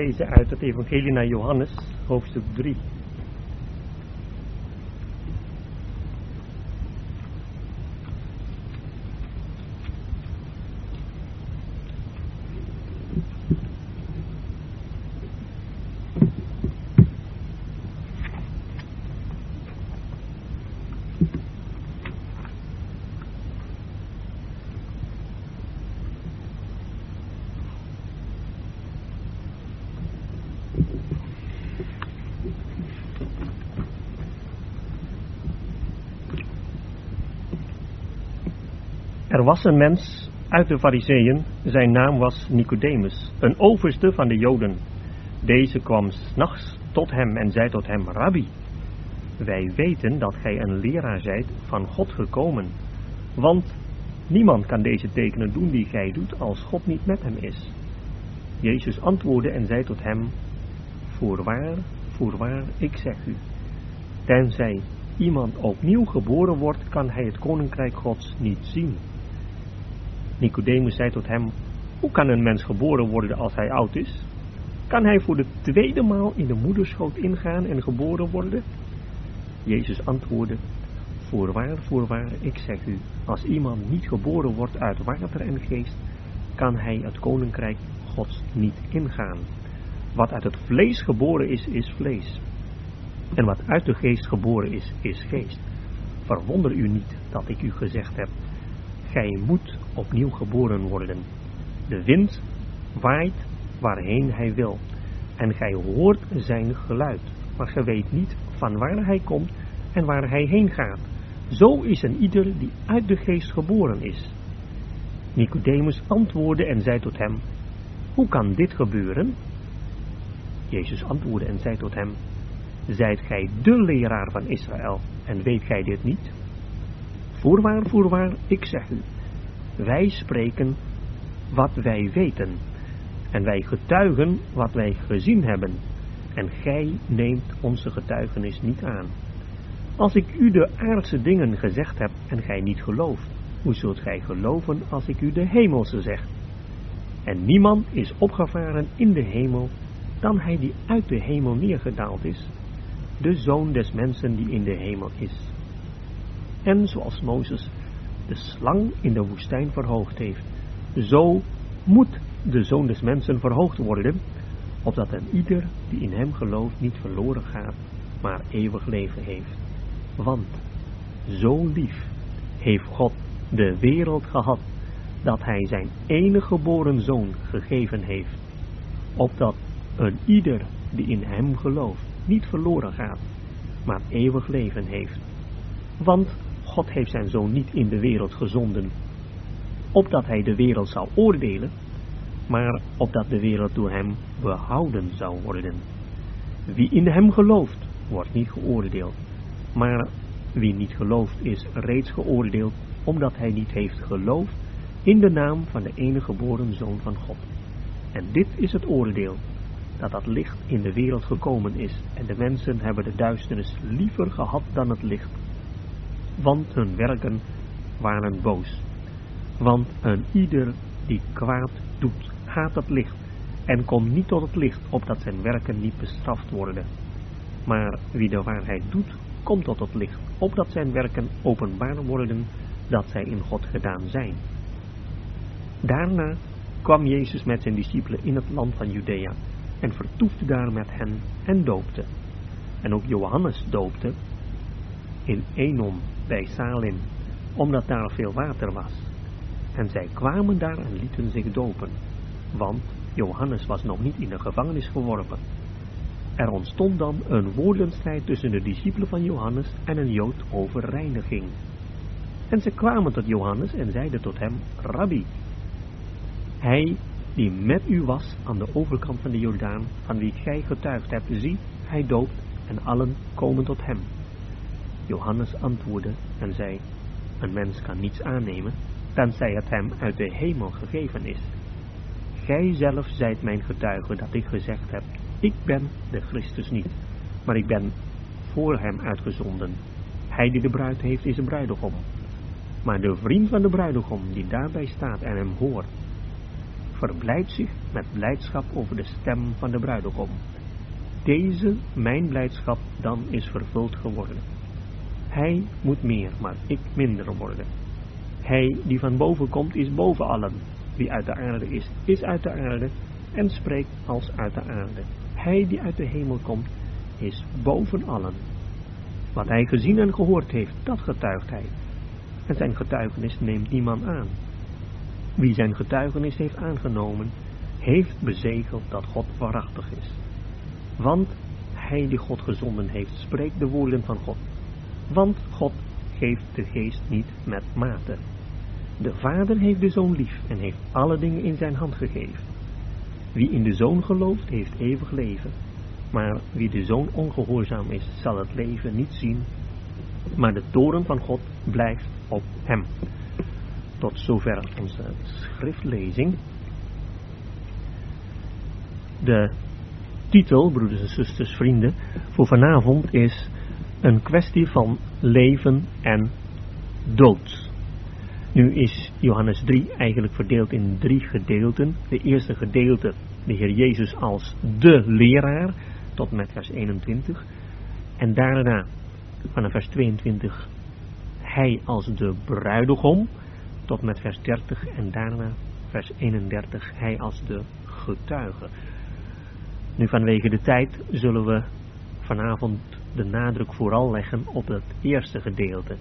Deze uit het Evangelie naar Johannes, hoofdstuk 3. Was een mens uit de Fariseeën, zijn naam was Nicodemus, een overste van de Joden. Deze kwam s'nachts tot hem en zei tot hem, Rabbi, wij weten dat gij een leraar zijt van God gekomen, want niemand kan deze tekenen doen die gij doet als God niet met hem is. Jezus antwoordde en zei tot hem, Voorwaar, voorwaar, ik zeg u, tenzij iemand opnieuw geboren wordt, kan hij het koninkrijk Gods niet zien. Nicodemus zei tot hem, hoe kan een mens geboren worden als hij oud is? Kan hij voor de tweede maal in de moederschoot ingaan en geboren worden? Jezus antwoordde, voorwaar, voorwaar, ik zeg u, als iemand niet geboren wordt uit water en geest, kan hij het koninkrijk Gods niet ingaan. Wat uit het vlees geboren is, is vlees. En wat uit de geest geboren is, is geest. Verwonder u niet dat ik u gezegd heb, gij moet opnieuw geboren worden. De wind waait waarheen hij wil, en gij hoort zijn geluid, maar gij weet niet van waar hij komt en waar hij heen gaat. Zo is een ieder die uit de geest geboren is. Nicodemus antwoordde en zei tot hem, hoe kan dit gebeuren? Jezus antwoordde en zei tot hem, zijt gij de leraar van Israël en weet gij dit niet? Voorwaar, voorwaar, ik zeg u, wij spreken wat wij weten, en wij getuigen wat wij gezien hebben, en gij neemt onze getuigenis niet aan. Als ik u de aardse dingen gezegd heb en gij niet gelooft, hoe zult gij geloven als ik u de hemelse zeg? En niemand is opgevaren in de hemel dan hij die uit de hemel neergedaald is, de zoon des mensen die in de hemel is. En zoals Mozes de slang in de woestijn verhoogd heeft, zo moet de zoon des mensen verhoogd worden, opdat een ieder die in hem gelooft niet verloren gaat, maar eeuwig leven heeft. Want zo lief heeft God de wereld gehad, dat hij zijn enige geboren zoon gegeven heeft, opdat een ieder die in hem gelooft niet verloren gaat, maar eeuwig leven heeft. Want God heeft zijn zoon niet in de wereld gezonden, opdat hij de wereld zou oordelen, maar opdat de wereld door hem behouden zou worden. Wie in hem gelooft, wordt niet geoordeeld, maar wie niet gelooft is reeds geoordeeld, omdat hij niet heeft geloofd in de naam van de enige geboren Zoon van God. En dit is het oordeel, dat dat licht in de wereld gekomen is, en de mensen hebben de duisternis liever gehad dan het licht, want hun werken waren boos. Want een ieder die kwaad doet, haat het licht, en komt niet tot het licht, opdat zijn werken niet bestraft worden. Maar wie de waarheid doet, komt tot het licht, opdat zijn werken openbaar worden, dat zij in God gedaan zijn. Daarna kwam Jezus met zijn discipelen in het land van Judea, en vertoefde daar met hen en doopte. En ook Johannes doopte in Enom bij Salim, omdat daar veel water was. En zij kwamen daar en lieten zich dopen, want Johannes was nog niet in de gevangenis geworpen. Er ontstond dan een woordenstrijd tussen de discipelen van Johannes en een Jood over reiniging. En ze kwamen tot Johannes en zeiden tot hem, Rabbi, hij die met u was aan de overkant van de Jordaan, van wie gij getuigd hebt, zie, hij doopt en allen komen tot hem. Johannes antwoordde en zei, een mens kan niets aannemen, tenzij het hem uit de hemel gegeven is. Gij zelf zijt mijn getuige dat ik gezegd heb, ik ben de Christus niet, maar ik ben voor hem uitgezonden. Hij die de bruid heeft is een bruidegom. Maar de vriend van de bruidegom die daarbij staat en hem hoort, verblijdt zich met blijdschap over de stem van de bruidegom. Deze, mijn blijdschap, dan is vervuld geworden. Hij moet meer, maar ik minder worden. Hij die van boven komt, is boven allen. Wie uit de aarde is, is uit de aarde en spreekt als uit de aarde. Hij die uit de hemel komt, is boven allen. Wat hij gezien en gehoord heeft, dat getuigt hij. En zijn getuigenis neemt niemand aan. Wie zijn getuigenis heeft aangenomen, heeft bezegeld dat God waarachtig is. Want hij die God gezonden heeft, spreekt de woorden van God. Want God geeft de geest niet met mate. De Vader heeft de Zoon lief en heeft alle dingen in zijn hand gegeven. Wie in de Zoon gelooft, heeft eeuwig leven. Maar wie de Zoon ongehoorzaam is, zal het leven niet zien. Maar de toren van God blijft op hem. Tot zover onze schriftlezing. De titel, broeders en zusters, vrienden, voor vanavond is een kwestie van leven en dood. Nu is Johannes 3 eigenlijk verdeeld in drie gedeelten. De eerste gedeelte, de Heer Jezus als de leraar, tot met vers 21. En daarna, vanaf vers 22, hij als de bruidegom, tot met vers 30. En daarna, vers 31, hij als de getuige. Nu vanwege de tijd zullen we vanavond de nadruk vooral leggen op het eerste gedeelte.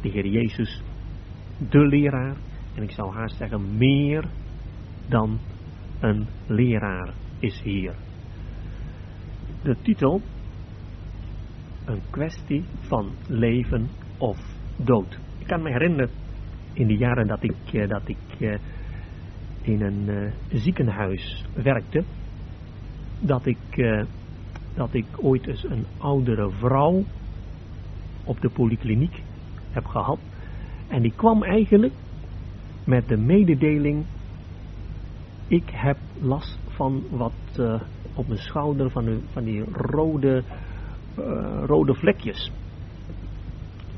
De Heer Jezus de leraar, en ik zou haast zeggen meer dan een leraar is hier. De titel, een kwestie van leven of dood. Ik kan me herinneren in de jaren dat ik, eh, dat ik eh, in een uh, ziekenhuis werkte, dat ik, dat ik ooit eens een oudere vrouw op de polykliniek heb gehad en die kwam eigenlijk met de mededeling, ik heb last van wat uh, op mijn schouder, van, de, van die rode, uh, rode vlekjes.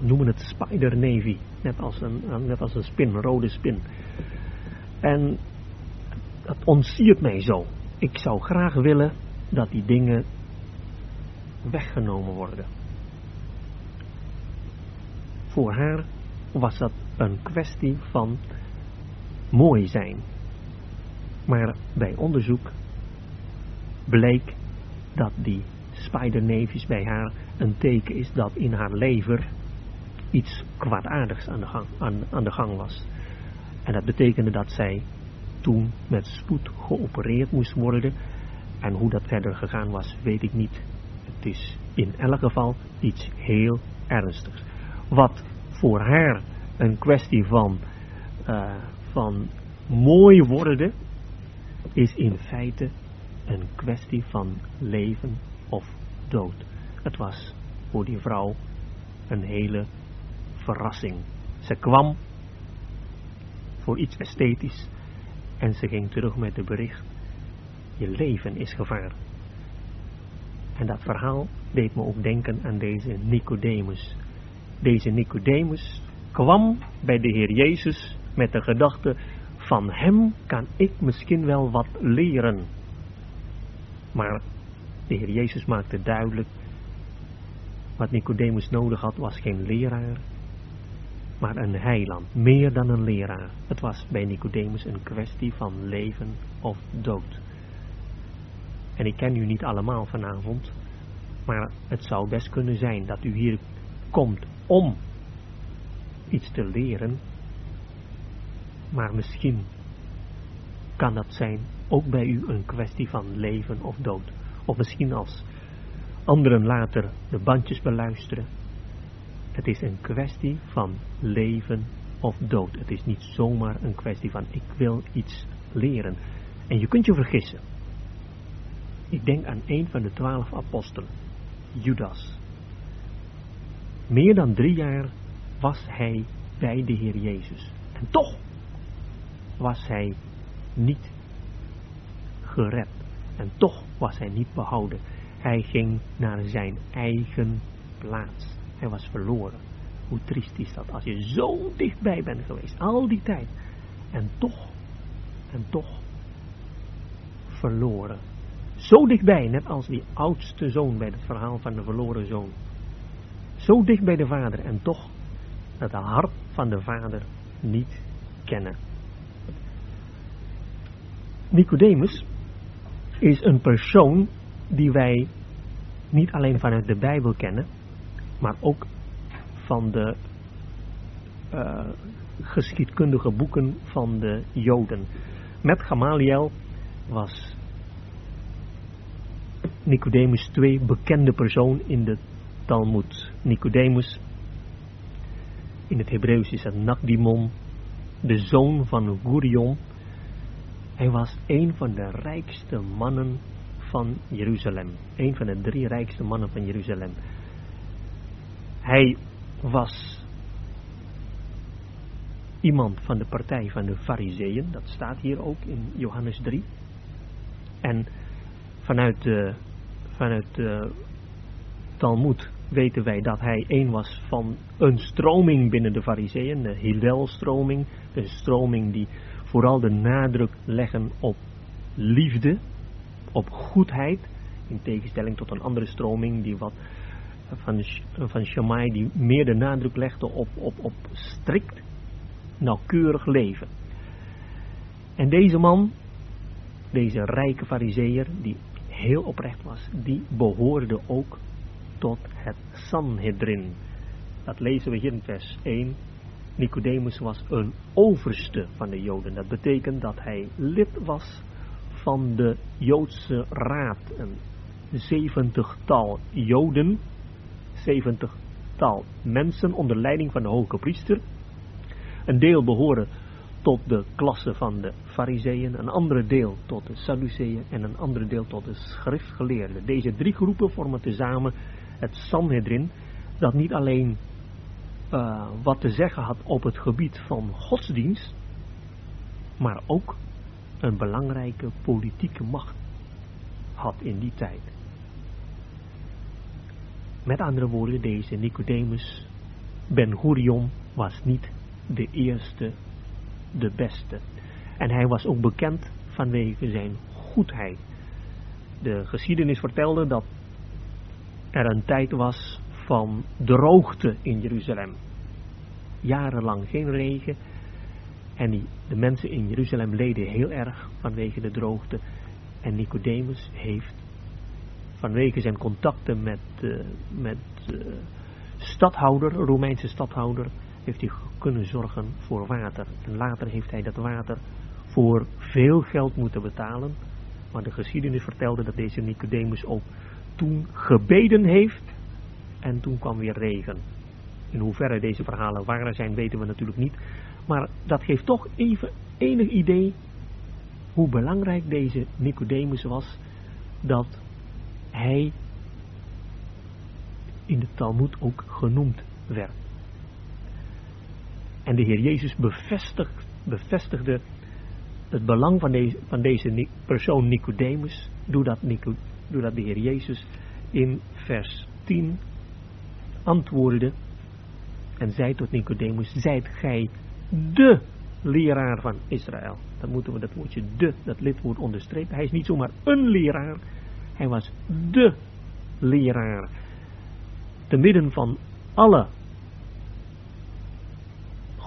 We noemen het spider navy, net als, een, net als een spin, een rode spin. En dat ontsiert mij zo. Ik zou graag willen dat die dingen weggenomen worden. Voor haar was dat een kwestie van mooi zijn. Maar bij onderzoek bleek dat die spiderneefjes bij haar een teken is dat in haar lever iets kwaadaardigs aan de gang, aan, aan de gang was. En dat betekende dat zij toen met spoed geopereerd moest worden. En hoe dat verder gegaan was, weet ik niet. Het is in elk geval iets heel ernstigs. Wat voor haar een kwestie van, uh, van mooi worden, is in feite een kwestie van leven of dood. Het was voor die vrouw een hele verrassing. Ze kwam voor iets esthetisch en ze ging terug met de bericht, je leven is gevaar. En dat verhaal deed me ook denken aan deze Nicodemus deze Nicodemus kwam bij de Heer Jezus met de gedachte, van hem kan ik misschien wel wat leren. Maar de Heer Jezus maakte duidelijk, wat Nicodemus nodig had was geen leraar, maar een heiland, meer dan een leraar. Het was bij Nicodemus een kwestie van leven of dood. En ik ken u niet allemaal vanavond, maar het zou best kunnen zijn dat u hier komt om iets te leren, maar misschien kan dat zijn ook bij u een kwestie van leven of dood. Of misschien als anderen later de bandjes beluisteren. Het is een kwestie van leven of dood. Het is niet zomaar een kwestie van ik wil iets leren. En je kunt je vergissen. Ik denk aan een van de twaalf apostelen, Judas. Meer dan drie jaar was hij bij de Heer Jezus. En toch was hij niet gered. En toch was hij niet behouden. Hij ging naar zijn eigen plaats. Hij was verloren. Hoe triest is dat als je zo dichtbij bent geweest, al die tijd. En toch, en toch verloren. Zo dichtbij, net als die oudste zoon bij het verhaal van de verloren zoon. Zo dicht bij de vader en toch dat de hart van de vader niet kennen. Nicodemus is een persoon die wij niet alleen vanuit de Bijbel kennen, maar ook van de uh, geschiedkundige boeken van de Joden. Met Gamaliel was Nicodemus twee bekende persoon in de Talmud. Nicodemus, in het Hebreeuws is het Nakdimon, de zoon van Gurion. Hij was een van de rijkste mannen van Jeruzalem. Een van de drie rijkste mannen van Jeruzalem. Hij was iemand van de partij van de Fariseeën. Dat staat hier ook in Johannes 3. En vanuit de, vanuit de Talmud weten wij dat hij een was van een stroming binnen de Fariseeën, de Hillel-stroming. Een stroming die vooral de nadruk leggen op liefde, op goedheid. In tegenstelling tot een andere stroming die wat van, van Shammai die meer de nadruk legde op, op, op strikt nauwkeurig leven. En deze man, deze rijke fariseer, die heel oprecht was, die behoorde ook tot het Sanhedrin. Dat lezen we hier in vers 1. Nicodemus was een overste van de Joden. Dat betekent dat hij lid was van de Joodse raad. Een zeventigtal Joden, zeventigtal mensen onder leiding van de hoge priester. Een deel behoren tot de klasse van de fariseeën, een andere deel tot de Sadduceeën en een andere deel tot de schriftgeleerden. Deze drie groepen vormen tezamen het Sanhedrin, dat niet alleen uh, wat te zeggen had op het gebied van godsdienst, maar ook een belangrijke politieke macht had in die tijd. Met andere woorden, deze Nicodemus Ben Gurion was niet de eerste, de beste. En hij was ook bekend vanwege zijn goedheid. De geschiedenis vertelde dat er een tijd was van droogte in Jeruzalem. Jarenlang geen regen. En die, de mensen in Jeruzalem leden heel erg vanwege de droogte. En Nicodemus heeft vanwege zijn contacten met, uh, met uh, stadhouder, Romeinse stadhouder, heeft hij kunnen zorgen voor water. En later heeft hij dat water voor veel geld moeten betalen. Maar de geschiedenis vertelde dat deze Nicodemus ook toen gebeden heeft en toen kwam weer regen. In hoeverre deze verhalen waar zijn weten we natuurlijk niet. Maar dat geeft toch even enig idee hoe belangrijk deze Nicodemus was. Dat hij in de Talmud ook genoemd werd. En de Heer Jezus bevestigde het belang van deze, van deze persoon Nicodemus, doordat, Nico, doordat de Heer Jezus in vers 10 antwoordde en zei tot Nicodemus, zijt gij de leraar van Israël. Dan moeten we dat woordje de, dat lidwoord onderstrepen. Hij is niet zomaar een leraar, hij was de leraar. Te midden van alle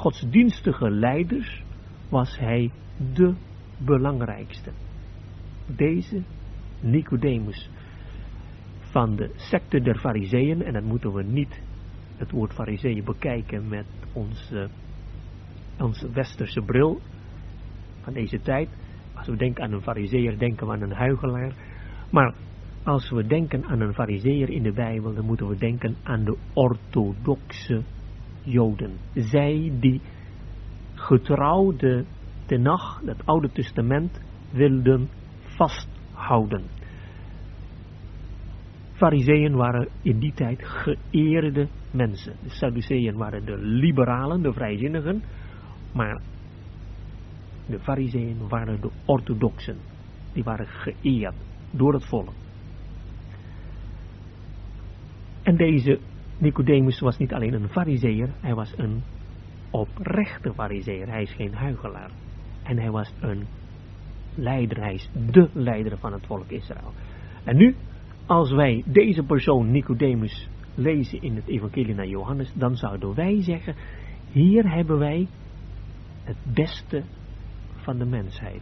godsdienstige leiders was hij de belangrijkste. Deze Nicodemus van de secte der fariseeën, en dan moeten we niet het woord fariseeën bekijken met onze, onze westerse bril van deze tijd. Als we denken aan een fariseer, denken we aan een huigelaar. Maar als we denken aan een fariseer in de Bijbel, dan moeten we denken aan de orthodoxe Joden. Zij die getrouw de Tenach, het Oude Testament, wilden vasthouden. Fariseeën waren in die tijd geëerde mensen. De Sadduceeën waren de liberalen, de vrijzinnigen. Maar de Fariseeën waren de orthodoxen. Die waren geëerd door het volk. En deze Nicodemus was niet alleen een fariseer, hij was een oprechte fariseer. Hij is geen huigelaar. En hij was een leider, hij is de leider van het volk Israël. En nu, als wij deze persoon Nicodemus lezen in het evangelie naar Johannes, dan zouden wij zeggen, hier hebben wij het beste van de mensheid.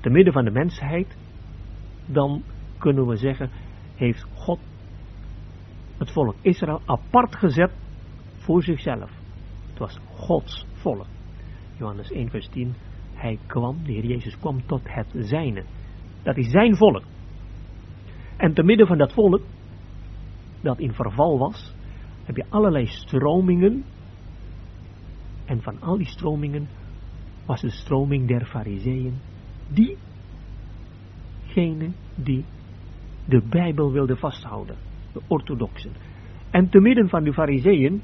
Te midden van de mensheid, dan kunnen we zeggen, heeft het volk Israël apart gezet voor zichzelf. Het was Gods volk. Johannes 1 vers 10, hij kwam, de Heer Jezus kwam tot het zijne. Dat is zijn volk. En te midden van dat volk, dat in verval was, heb je allerlei stromingen. En van al die stromingen was de stroming der fariseeën, diegene die de Bijbel wilde vasthouden, de orthodoxen. En te midden van de fariseeën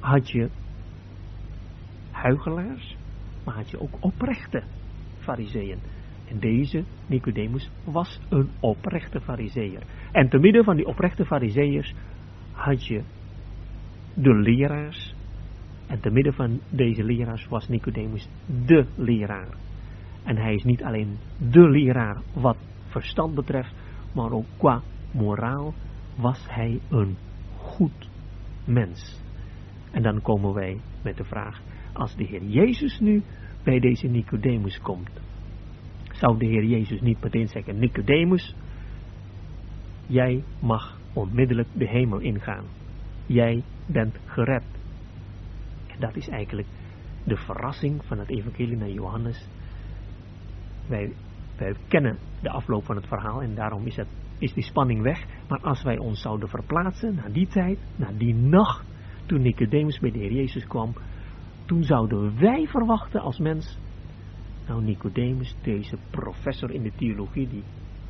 had je huigelaars, maar had je ook oprechte fariseeën. En deze, Nicodemus, was een oprechte fariseer. En te midden van die oprechte fariseërs had je de leraars. En te midden van deze leraars was Nicodemus de leraar. En hij is niet alleen de leraar wat verstand betreft, maar ook qua moraal was hij een goed mens. En dan komen wij met de vraag, als de Heer Jezus nu bij deze Nicodemus komt, zou de Heer Jezus niet meteen zeggen, Nicodemus, jij mag onmiddellijk de hemel ingaan. Jij bent gered. En dat is eigenlijk de verrassing van het evangelie naar Johannes. Wij, wij kennen de afloop van het verhaal en daarom is, het, is die spanning weg. Maar als wij ons zouden verplaatsen naar die tijd, naar die nacht, toen Nicodemus bij de Heer Jezus kwam, toen zouden wij verwachten als mens, nou Nicodemus, deze professor in de theologie die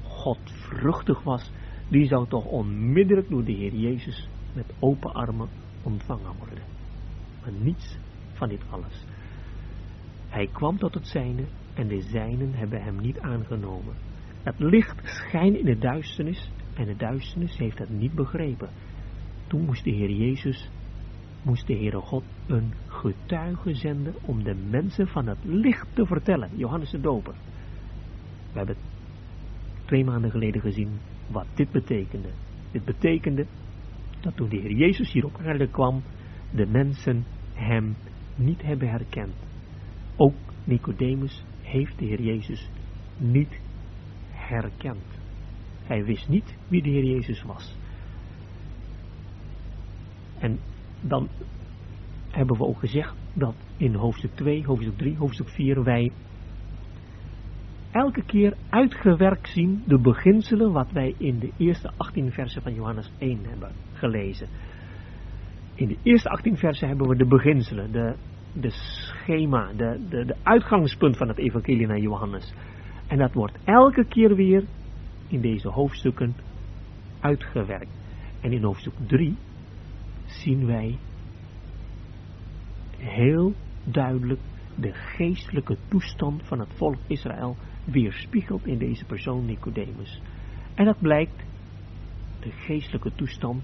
godvruchtig was, die zou toch onmiddellijk door de Heer Jezus met open armen ontvangen worden. Maar niets van dit alles. Hij kwam tot het zijne en de zijnen hebben hem niet aangenomen. Het licht schijnt in de duisternis en de duisternis heeft het niet begrepen. Toen moest de Heer Jezus moest de Heere God een getuige zenden om de mensen van het licht te vertellen. Johannes de Doper. We hebben twee maanden geleden gezien wat dit betekende. Dit betekende dat toen de Heer Jezus hier op aarde kwam, de mensen hem niet hebben herkend. Ook Nicodemus heeft de Heer Jezus niet herkend. Hij wist niet wie de Heer Jezus was. En dan hebben we ook gezegd dat in hoofdstuk 2, hoofdstuk 3, hoofdstuk 4 wij elke keer uitgewerkt zien de beginselen wat wij in de eerste 18 versen van Johannes 1 hebben gelezen. In de eerste 18 versen hebben we de beginselen, de, de schema, de, de, de uitgangspunt van het evangelie naar Johannes. En dat wordt elke keer weer in deze hoofdstukken uitgewerkt. En in hoofdstuk 3 zien wij heel duidelijk de geestelijke toestand van het volk Israël weerspiegeld in deze persoon Nicodemus. En dat blijkt de geestelijke toestand,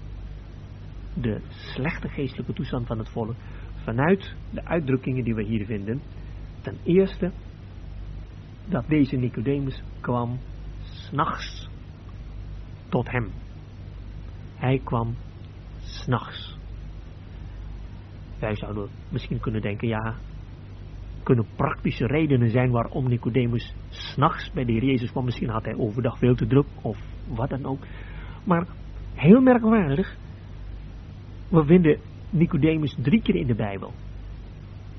de slechte geestelijke toestand van het volk, vanuit de uitdrukkingen die we hier vinden. Ten eerste dat deze Nicodemus kwam s'nachts tot hem. Hij kwam s'nachts. Wij zouden misschien kunnen denken, ja, kunnen praktische redenen zijn waarom Nicodemus s'nachts bij de Heer Jezus kwam. Misschien had hij overdag veel te druk of wat dan ook. Maar heel merkwaardig, we vinden Nicodemus drie keer in de Bijbel.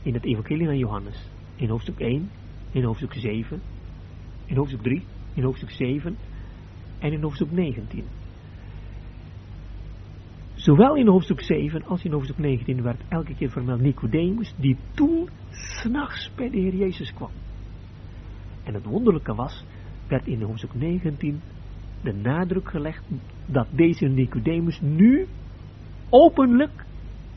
In het Evangelie van Johannes. In hoofdstuk 1, in hoofdstuk 7, in hoofdstuk 3, in hoofdstuk 7 en in hoofdstuk 19. Zowel in hoofdstuk 7 als in hoofdstuk 19 werd elke keer vermeld Nicodemus, die toen s'nachts bij de Heer Jezus kwam. En het wonderlijke was, werd in hoofdstuk 19 de nadruk gelegd dat deze Nicodemus nu openlijk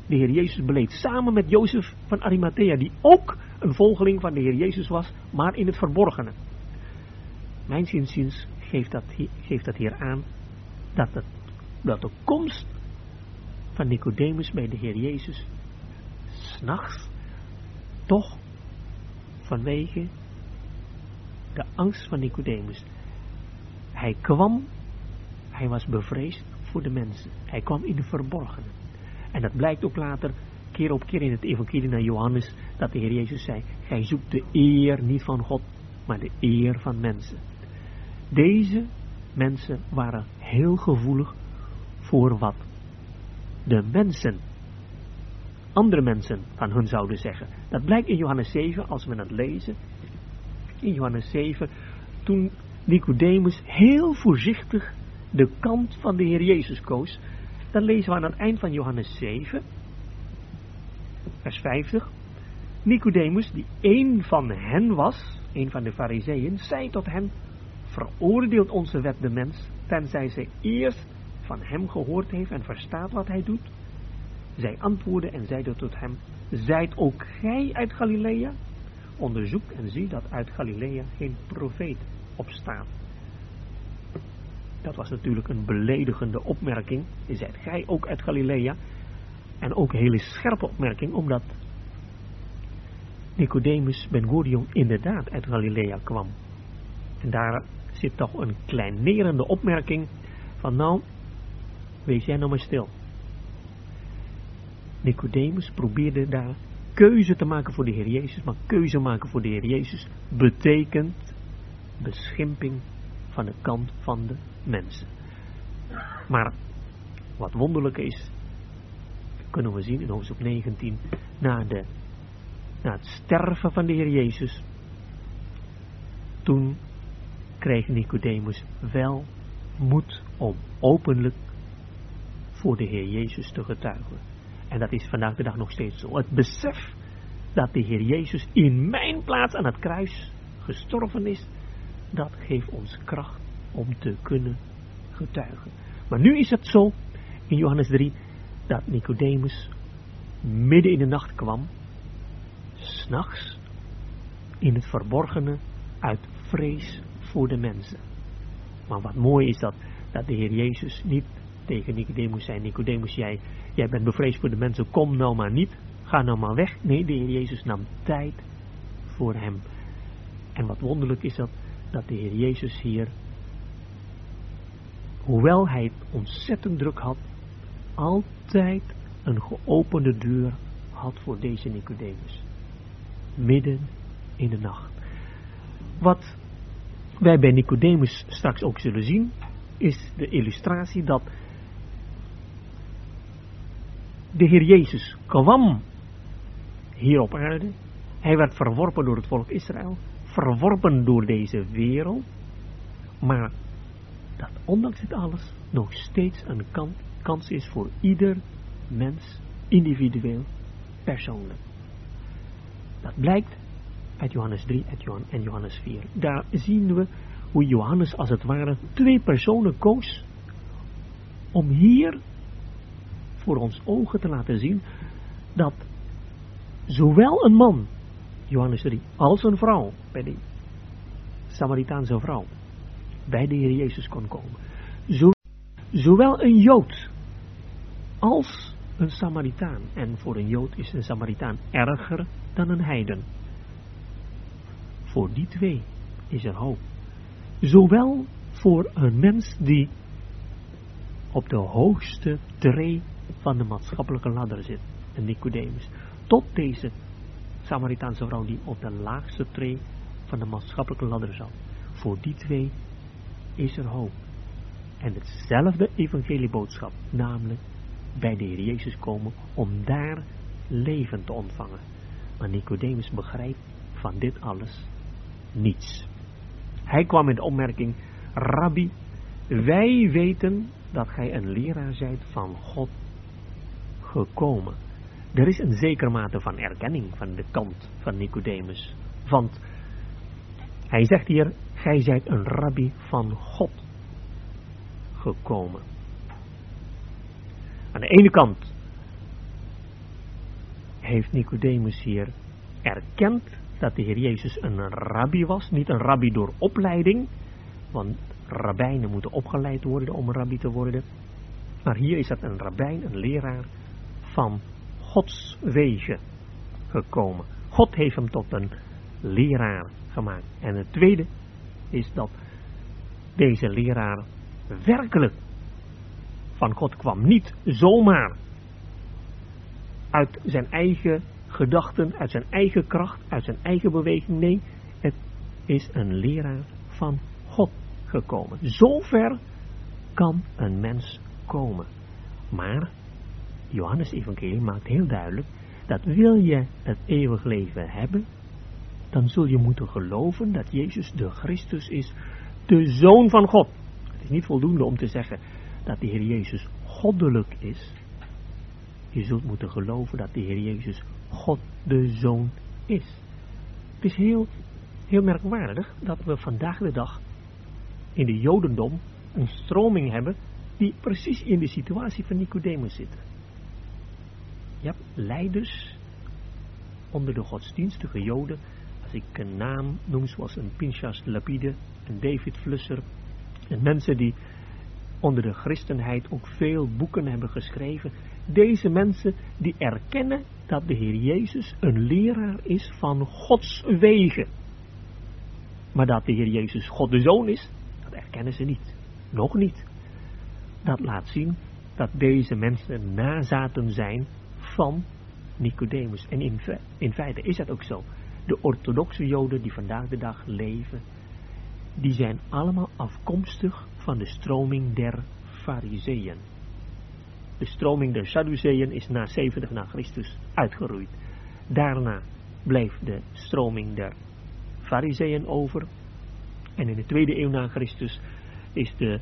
de Heer Jezus beleed. Samen met Jozef van Arimathea, die ook een volgeling van de Heer Jezus was, maar in het verborgene. Mijn zinziens geeft dat, geeft dat hier aan dat, het, dat de komst van Nicodemus bij de Heer Jezus, s'nachts, toch vanwege de angst van Nicodemus. Hij kwam, hij was bevreesd voor de mensen. Hij kwam in de verborgene. En dat blijkt ook later, keer op keer in het evangelie naar Johannes, dat de Heer Jezus zei, gij zoekt de eer niet van God, maar de eer van mensen. Deze mensen waren heel gevoelig voor wat de mensen, andere mensen van hun zouden zeggen. Dat blijkt in Johannes 7, als we het lezen. In Johannes 7, toen Nicodemus heel voorzichtig de kant van de Heer Jezus koos. Dan lezen we aan het eind van Johannes 7, vers 50. Nicodemus, die een van hen was, een van de fariseeën, zei tot hen, veroordeelt onze wet de mens, tenzij zij eerst van hem gehoord heeft en verstaat wat hij doet? Zij antwoordde en zeiden tot hem, zijt ook gij uit Galilea? Onderzoek en zie dat uit Galilea geen profeet opstaat. Dat was natuurlijk een beledigende opmerking. Zijt gij ook uit Galilea? En ook een hele scherpe opmerking, omdat Nicodemus Ben Gurion inderdaad uit Galilea kwam. En daar zit toch een kleinerende opmerking van nou, wees jij nou maar stil. Nicodemus probeerde daar keuze te maken voor de Heer Jezus, maar keuze maken voor de Heer Jezus betekent beschimping van de kant van de mensen. Maar wat wonderlijk is, kunnen we zien in hoofdstuk 19, na, de, na het sterven van de Heer Jezus, toen kreeg Nicodemus wel moed om openlijk voor de Heer Jezus te getuigen. En dat is vandaag de dag nog steeds zo. Het besef dat de Heer Jezus in mijn plaats aan het kruis gestorven is, dat geeft ons kracht om te kunnen getuigen. Maar nu is het zo, in Johannes 3, dat Nicodemus midden in de nacht kwam, s'nachts, in het verborgene, uit vrees voor de mensen. Maar wat mooi is dat, dat de Heer Jezus niet tegen Nicodemus zei, Nicodemus, jij, jij bent bevreesd voor de mensen, kom nou maar niet, ga nou maar weg. Nee, de Heer Jezus nam tijd voor hem. En wat wonderlijk is dat, dat de Heer Jezus hier, hoewel hij het ontzettend druk had, altijd een geopende deur had voor deze Nicodemus. Midden in de nacht. Wat wij bij Nicodemus straks ook zullen zien, is de illustratie dat de Heer Jezus kwam hier op aarde. Hij werd verworpen door het volk Israël, verworpen door deze wereld, maar dat ondanks dit alles nog steeds een kans is voor ieder mens, individueel, persoonlijk. Dat blijkt uit Johannes 3 en Johannes 4. Daar zien we hoe Johannes als het ware twee personen koos om hier voor ons ogen te laten zien dat zowel een man, Johannes 3, als een vrouw, bij de Samaritaanse vrouw, bij de Heer Jezus kon komen. Zo, zowel een Jood als een Samaritaan. En voor een Jood is een Samaritaan erger dan een heiden. Voor die twee is er hoop. Zowel voor een mens die op de hoogste tree van de maatschappelijke ladder zit, een Nicodemus, tot deze Samaritaanse vrouw die op de laagste tree van de maatschappelijke ladder zat. Voor die twee is er hoop. En hetzelfde evangelieboodschap, namelijk bij de Heer Jezus komen om daar leven te ontvangen. Maar Nicodemus begrijpt van dit alles niets. Hij kwam in de opmerking, Rabbi, wij weten dat gij een leraar zijt van God gekomen. Er is een zekere mate van erkenning van de kant van Nicodemus. Want hij zegt hier, gij zijt een rabbi van God gekomen. Aan de ene kant heeft Nicodemus hier erkend dat de Heer Jezus een rabbi was. Niet een rabbi door opleiding, want rabbijnen moeten opgeleid worden om rabbi te worden. Maar hier is dat een rabbijn, een leraar van Gods wegen gekomen. God heeft hem tot een leraar gemaakt. En het tweede is dat deze leraar werkelijk van God kwam. Niet zomaar uit zijn eigen gedachten, uit zijn eigen kracht, uit zijn eigen beweging. Nee, het is een leraar van God gekomen. Zover kan een mens komen. Maar Johannes Evangelie maakt heel duidelijk dat wil je het eeuwig leven hebben, dan zul je moeten geloven dat Jezus de Christus is, de Zoon van God. Het is niet voldoende om te zeggen dat de Heer Jezus goddelijk is. Je zult moeten geloven dat de Heer Jezus God de Zoon is. Het is heel, heel merkwaardig dat we vandaag de dag in de Jodendom een stroming hebben die precies in de situatie van Nicodemus zitten. Je hebt leiders onder de godsdienstige Joden, als ik een naam noem zoals een Pinchas Lapide, een David Flusser, en mensen die onder de christenheid ook veel boeken hebben geschreven. Deze mensen die erkennen dat de Heer Jezus een leraar is van Gods wegen. Maar dat de Heer Jezus God de Zoon is, dat erkennen ze niet. Nog niet. Dat laat zien dat deze mensen nazaten zijn van Nicodemus. En in, in feite is dat ook zo. De orthodoxe Joden die vandaag de dag leven, die zijn allemaal afkomstig van de stroming der Fariseeën. De stroming der Sadduceeën is na 70 na Christus uitgeroeid. Daarna bleef de stroming der Fariseeën over. En in de tweede eeuw na Christus is de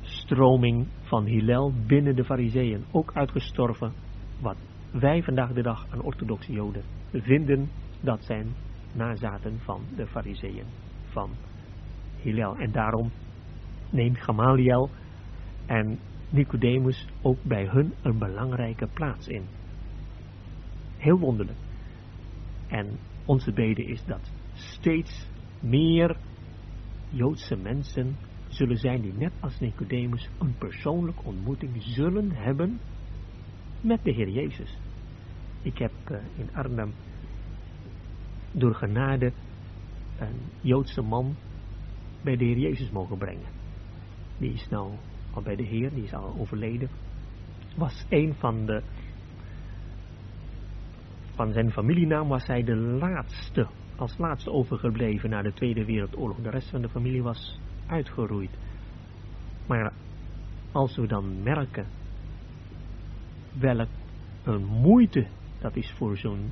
stroming van Hillel binnen de Fariseeën ook uitgestorven. Wat wij vandaag de dag aan orthodoxe Joden vinden, dat zijn nazaten van de Fariseeën van Hillel. En daarom neemt Gamaliel en Nicodemus ook bij hun een belangrijke plaats in. Heel wonderlijk. En onze bede is dat steeds meer Joodse mensen zullen zijn die net als Nicodemus een persoonlijke ontmoeting zullen hebben met de Heer Jezus. Ik heb uh, in Arnhem door genade een Joodse man bij de Heer Jezus mogen brengen. Die is nou al bij de Heer, die is al overleden. Was een van de van zijn familienaam was hij de laatste, als laatste overgebleven na de Tweede Wereldoorlog. De rest van de familie was uitgeroeid. Maar als we dan merken welk een moeite dat is voor zo'n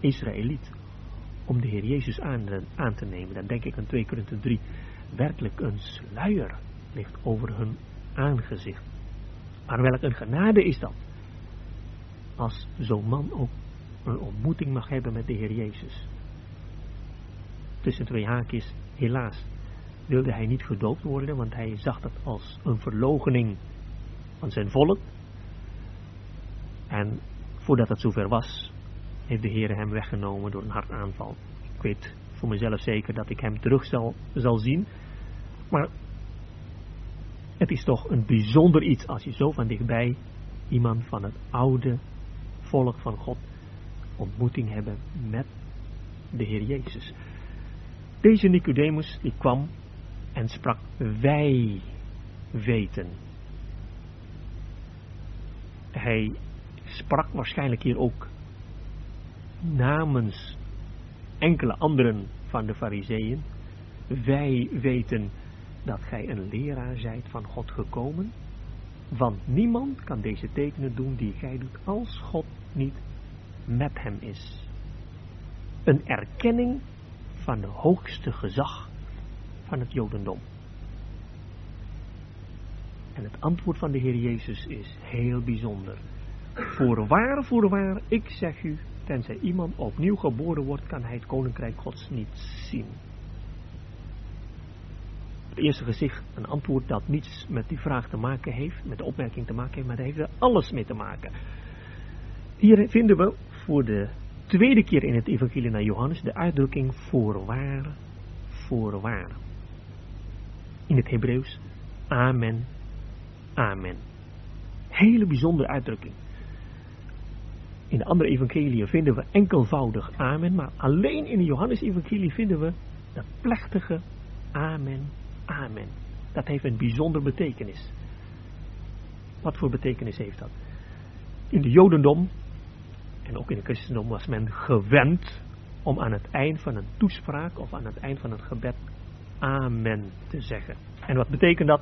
Israëliet om de Heer Jezus aan, aan, te nemen, dan denk ik aan 2 Korinther 3, werkelijk een sluier ligt over hun aangezicht. Maar welk een genade is dat? Als zo'n man ook een ontmoeting mag hebben met de Heer Jezus. Tussen twee haakjes, helaas, wilde hij niet gedoopt worden, want hij zag dat als een verlogening van zijn volk. En voordat het zover was, heeft de Heer hem weggenomen door een hartaanval. Ik weet voor mezelf zeker dat ik hem terug zal, zal zien. Maar het is toch een bijzonder iets als je zo van dichtbij iemand van het oude volk van God ontmoeting hebben met de Heer Jezus. Deze Nicodemus die kwam en sprak wij weten. Hij sprak waarschijnlijk hier ook namens enkele anderen van de fariseeën. Wij weten dat gij een leraar zijt van God gekomen, want niemand kan deze tekenen doen die gij doet als God niet met hem is. Een erkenning van de hoogste gezag van het Jodendom. En het antwoord van de Heer Jezus is heel bijzonder. Voorwaar, voorwaar, ik zeg u, tenzij iemand opnieuw geboren wordt, kan hij het koninkrijk Gods niet zien. Op eerste gezicht een antwoord dat niets met die vraag te maken heeft, met de opmerking te maken heeft, maar dat heeft er alles mee te maken. Hier vinden we voor de tweede keer in het evangelie naar Johannes de uitdrukking voorwaar, voorwaar. In het Hebreeuws, amen, amen. Hele bijzondere uitdrukking. In de andere evangelieën vinden we enkelvoudig amen, maar alleen in de Johannes evangelie vinden we dat plechtige Amen, amen. Dat heeft een bijzonder betekenis. Wat voor betekenis heeft dat? In de Jodendom en ook in het christendom was men gewend om aan het eind van een toespraak of aan het eind van het gebed Amen te zeggen. En wat betekent dat?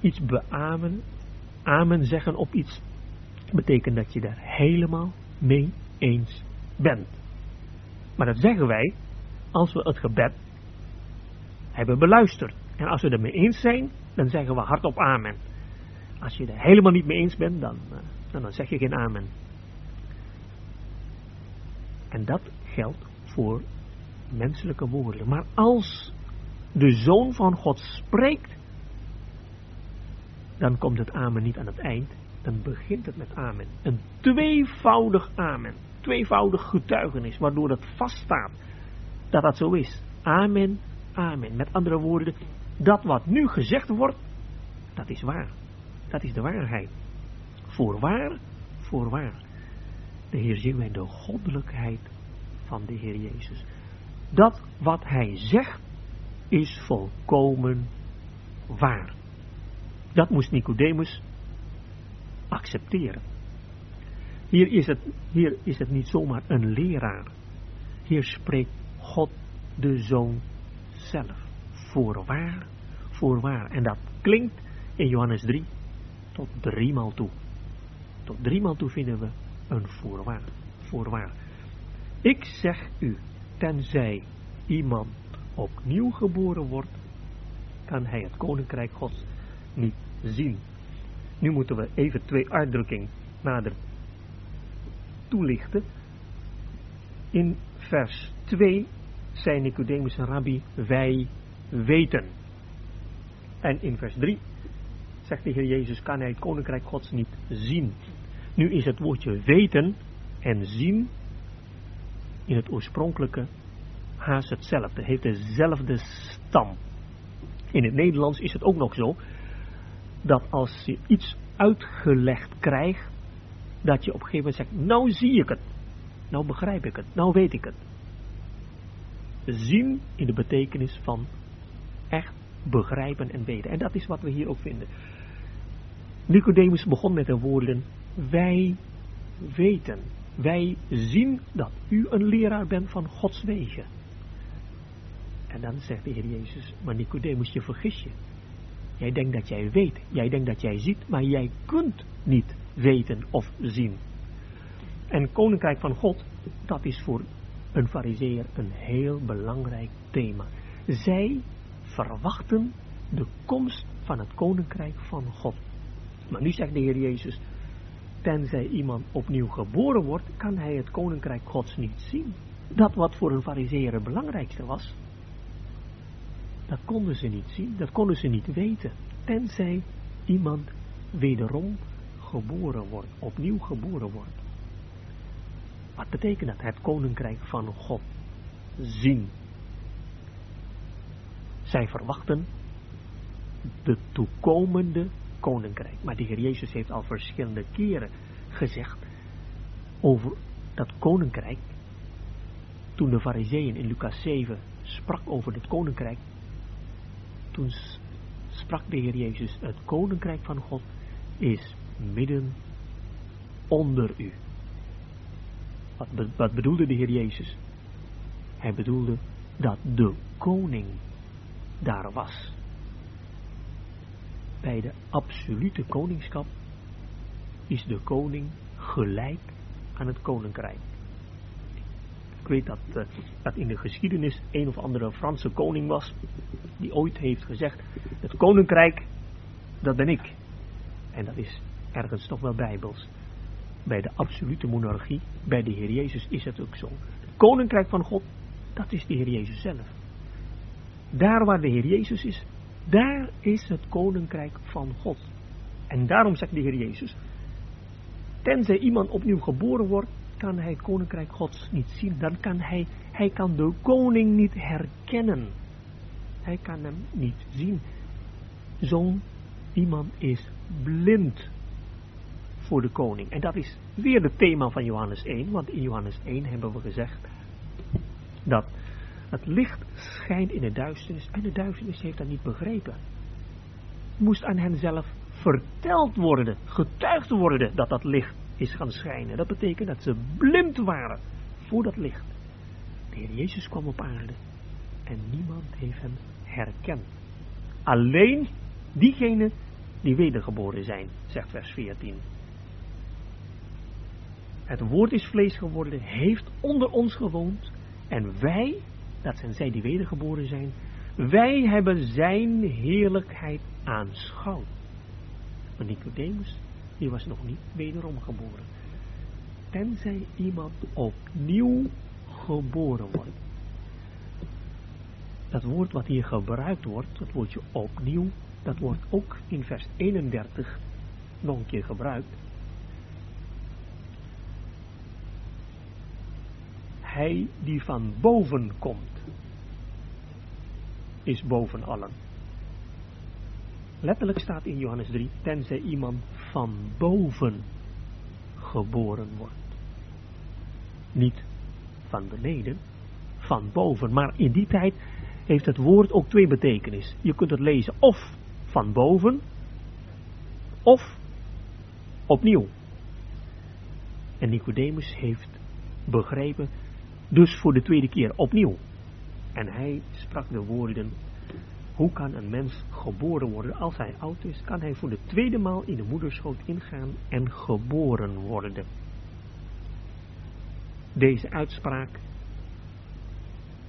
Iets beamen, Amen zeggen op iets, betekent dat je daar helemaal mee eens bent. Maar dat zeggen wij als we het gebed hebben beluisterd. En als we het ermee eens zijn, dan zeggen we hardop amen. Als je er helemaal niet mee eens bent, dan, eh, dan, dan zeg je geen amen. En dat geldt voor menselijke woorden. Maar als de Zoon van God spreekt, dan komt het amen niet aan het eind. Dan begint het met amen. Een tweevoudig amen. Tweevoudig getuigenis, waardoor het vaststaat dat dat zo is. Amen, amen. Met andere woorden, dat wat nu gezegd wordt, dat is waar. Dat is de waarheid. Voorwaar, voorwaar. De Heer zien wij de goddelijkheid van de Heer Jezus. Dat wat Hij zegt, is volkomen waar. Dat moest Nicodemus accepteren. Hier is, het, hier is het niet zomaar een leraar. Hier spreekt God de Zoon zelf. Voorwaar, voorwaar. En dat klinkt in Johannes 3 tot driemaal toe. Tot driemaal toe vinden we een voorwaar. Voorwaar. Ik zeg u, tenzij iemand opnieuw geboren wordt, kan hij het koninkrijk Gods niet zien. Nu moeten we even twee uitdrukkingen nader toelichten. In vers 2 zei Nicodemus en Rabbi, wij weten. En in vers 3 zegt de Heer Jezus, kan hij het koninkrijk Gods niet zien. Nu is het woordje weten en zien in het oorspronkelijke haast hetzelfde, heeft dezelfde stam. In het Nederlands is het ook nog zo dat als je iets uitgelegd krijgt, dat je op een gegeven moment zegt, nou zie ik het, nou begrijp ik het, nou weet ik het. Zien in de betekenis van echt begrijpen en weten. En dat is wat we hier ook vinden. Nicodemus begon met de woorden, wij weten, wij zien dat u een leraar bent van Gods wegen. En dan zegt de Heer Jezus, maar Nicodemus, je vergis je. Jij denkt dat jij weet, jij denkt dat jij ziet, maar jij kunt niet weten of zien. En Koninkrijk van God, dat is voor een fariseer een heel belangrijk thema. Zij verwachten de komst van het Koninkrijk van God. Maar nu zegt de Heer Jezus, tenzij iemand opnieuw geboren wordt, kan hij het Koninkrijk Gods niet zien. Dat wat voor een fariseer het belangrijkste was, dat konden ze niet zien, dat konden ze niet weten, tenzij iemand wederom geboren wordt, opnieuw geboren wordt. Wat betekent dat? Het koninkrijk van God zien. Zij verwachten de toekomende koninkrijk. Maar de Heer Jezus heeft al verschillende keren gezegd over dat koninkrijk. Toen de fariseeën in Lucas 7 sprak over het koninkrijk, toen sprak de Heer Jezus, het koninkrijk van God is midden onder u. Wat, bedoelde de Heer Jezus? Hij bedoelde dat de koning daar was. Bij de absolute koningschap is de koning gelijk aan het koninkrijk. Ik weet dat, uh, dat in de geschiedenis een of andere Franse koning was, die ooit heeft gezegd, het koninkrijk, dat ben ik. En dat is ergens toch wel bijbels. Bij de absolute monarchie, bij de Heer Jezus is het ook zo. Het koninkrijk van God, dat is de Heer Jezus zelf. Daar waar de Heer Jezus is, daar is het koninkrijk van God. En daarom zegt de Heer Jezus, tenzij iemand opnieuw geboren wordt, kan hij koninkrijk Gods niet zien. Dan kan hij, hij kan de koning niet herkennen. Hij kan hem niet zien. Zo'n iemand is blind voor de koning. En dat is weer het thema van Johannes 1, want in Johannes 1 hebben we gezegd dat Het licht schijnt in de duisternis en de duisternis heeft dat niet begrepen. Moest aan hen zelf verteld worden, getuigd worden dat dat licht is gaan schijnen. Dat betekent dat ze blind waren voor dat licht. De Heer Jezus kwam op aarde en niemand heeft hem herkend. Alleen diegenen die wedergeboren zijn, zegt vers 14. Het woord is vlees geworden, heeft onder ons gewoond en wij, dat zijn zij die wedergeboren zijn, wij hebben zijn heerlijkheid aanschouwd. Maar Nicodemus, die was nog niet wederom geboren. Tenzij iemand opnieuw geboren wordt. Dat woord wat hier gebruikt wordt, het woordje opnieuw, dat wordt ook in vers 31 nog een keer gebruikt. Hij die van boven komt, is boven allen. Letterlijk staat in Johannes 3, tenzij iemand van boven geboren wordt. Niet van beneden, van boven. Maar in die tijd heeft het woord ook twee betekenis. Je kunt het lezen of van boven, of opnieuw. En Nicodemus heeft begrepen, dus voor de tweede keer opnieuw. En hij sprak de woorden, hoe kan een mens geboren worden als hij oud is? Kan hij voor de tweede maal in de moederschoot ingaan en geboren worden? Deze uitspraak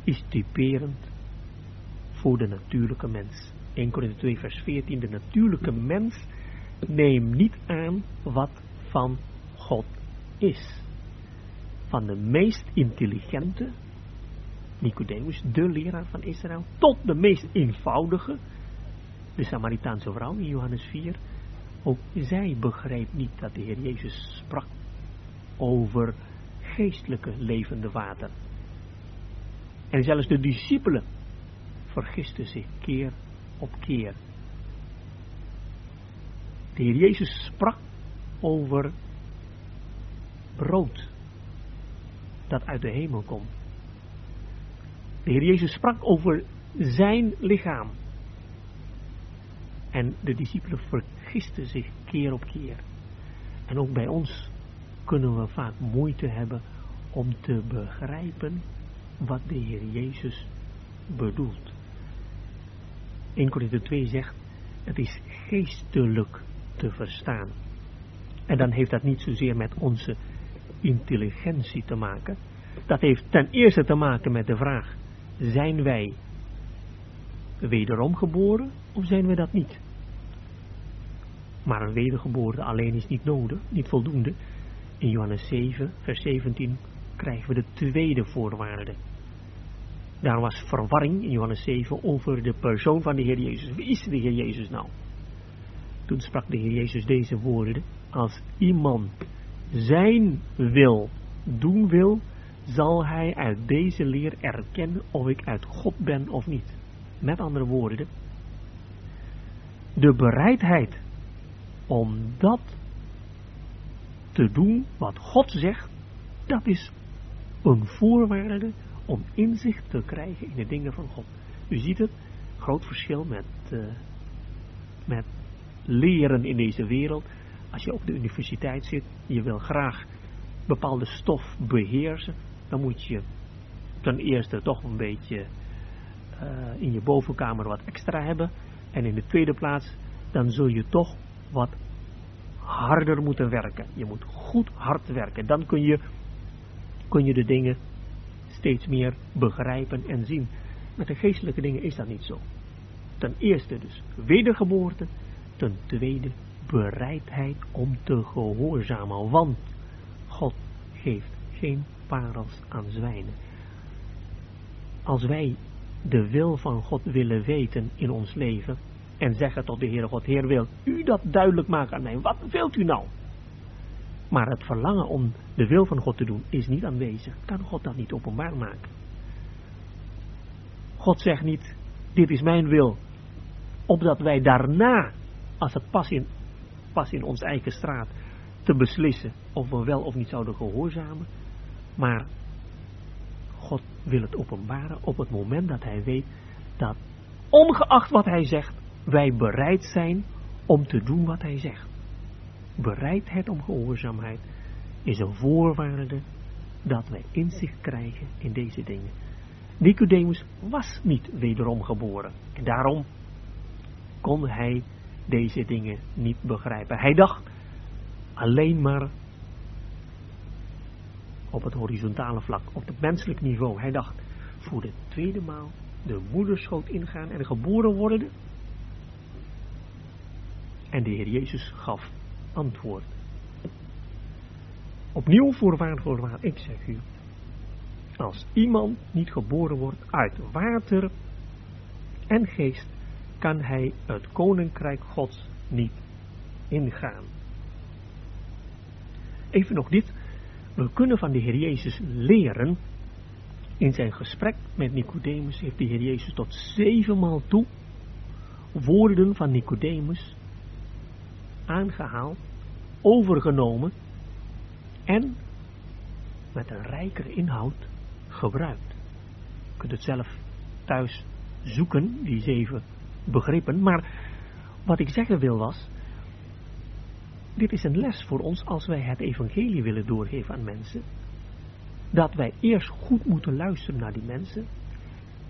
is typerend voor de natuurlijke mens. 1 Korinther 2 vers 14, de natuurlijke mens neemt niet aan wat van God is. Van de meest intelligente, Nicodemus, de leraar van Israël, tot de meest eenvoudige, de Samaritaanse vrouw in Johannes 4. Ook zij begreep niet dat de Heer Jezus sprak over geestelijke levende water. En zelfs de discipelen vergisten zich keer op keer. De Heer Jezus sprak over brood dat uit de hemel komt. De Heer Jezus sprak over zijn lichaam. En de discipelen vergisten zich keer op keer. En ook bij ons kunnen we vaak moeite hebben om te begrijpen wat de Heer Jezus bedoelt. 1 Korinther 2 zegt, het is geestelijk te verstaan. En dan heeft dat niet zozeer met onze intelligentie te maken. Dat heeft ten eerste te maken met de vraag, zijn wij wederom geboren of zijn we dat niet? Maar een wedergeboorte alleen is niet nodig, niet voldoende. In Johannes 7, vers 17 krijgen we de tweede voorwaarde. Daar was verwarring in Johannes 7 over de persoon van de Heer Jezus. Wie is de Heer Jezus nou? Toen sprak de Heer Jezus deze woorden. Als iemand zijn wil doen wil, zal hij uit deze leer erkennen of ik uit God ben of niet. Met andere woorden, de bereidheid om dat te doen wat God zegt, dat is een voorwaarde om inzicht te krijgen in de dingen van God. U ziet het, groot verschil met, uh, met leren in deze wereld. Als je op de universiteit zit, je wil graag bepaalde stof beheersen, dan moet je ten eerste toch een beetje uh, in je bovenkamer wat extra hebben. En in de tweede plaats, dan zul je toch wat harder moeten werken. Je moet goed hard werken. Dan kun je, kun je de dingen steeds meer begrijpen en zien. Met de geestelijke dingen is dat niet zo. Ten eerste dus wedergeboorte. Ten tweede bereidheid om te gehoorzamen. Want God geeft geen parels aan zwijnen. Als wij de wil van God willen weten in ons leven en zeggen tot de Heere God, Heer wil u dat duidelijk maken aan mij, wat wilt u nou? Maar het verlangen om de wil van God te doen is niet aanwezig. Kan God dat niet openbaar maken? God zegt niet, dit is mijn wil. Opdat wij daarna, als het pas in, pas in ons eigen straat, te beslissen of we wel of niet zouden gehoorzamen. Maar God wil het openbaren op het moment dat hij weet dat, ongeacht wat hij zegt, wij bereid zijn om te doen wat hij zegt. Bereidheid om gehoorzaamheid is een voorwaarde dat wij inzicht krijgen in deze dingen. Nicodemus was niet wederom geboren. En daarom kon hij deze dingen niet begrijpen. Hij dacht alleen maar op het horizontale vlak, op het menselijk niveau. Hij dacht voor de tweede maal de moederschoot ingaan en geboren worden. En de Heer Jezus gaf antwoord. Opnieuw voorwaar, voorwaar, ik zeg u, als iemand niet geboren wordt uit water en geest, kan hij het koninkrijk Gods niet ingaan. Even nog dit. We kunnen van de Heer Jezus leren. In zijn gesprek met Nicodemus heeft de Heer Jezus tot zevenmaal toe woorden van Nicodemus aangehaald, overgenomen en met een rijkere inhoud gebruikt. Je kunt het zelf thuis zoeken, die zeven begrippen. Maar wat ik zeggen wil was, dit is een les voor ons als wij het evangelie willen doorgeven aan mensen. Dat wij eerst goed moeten luisteren naar die mensen.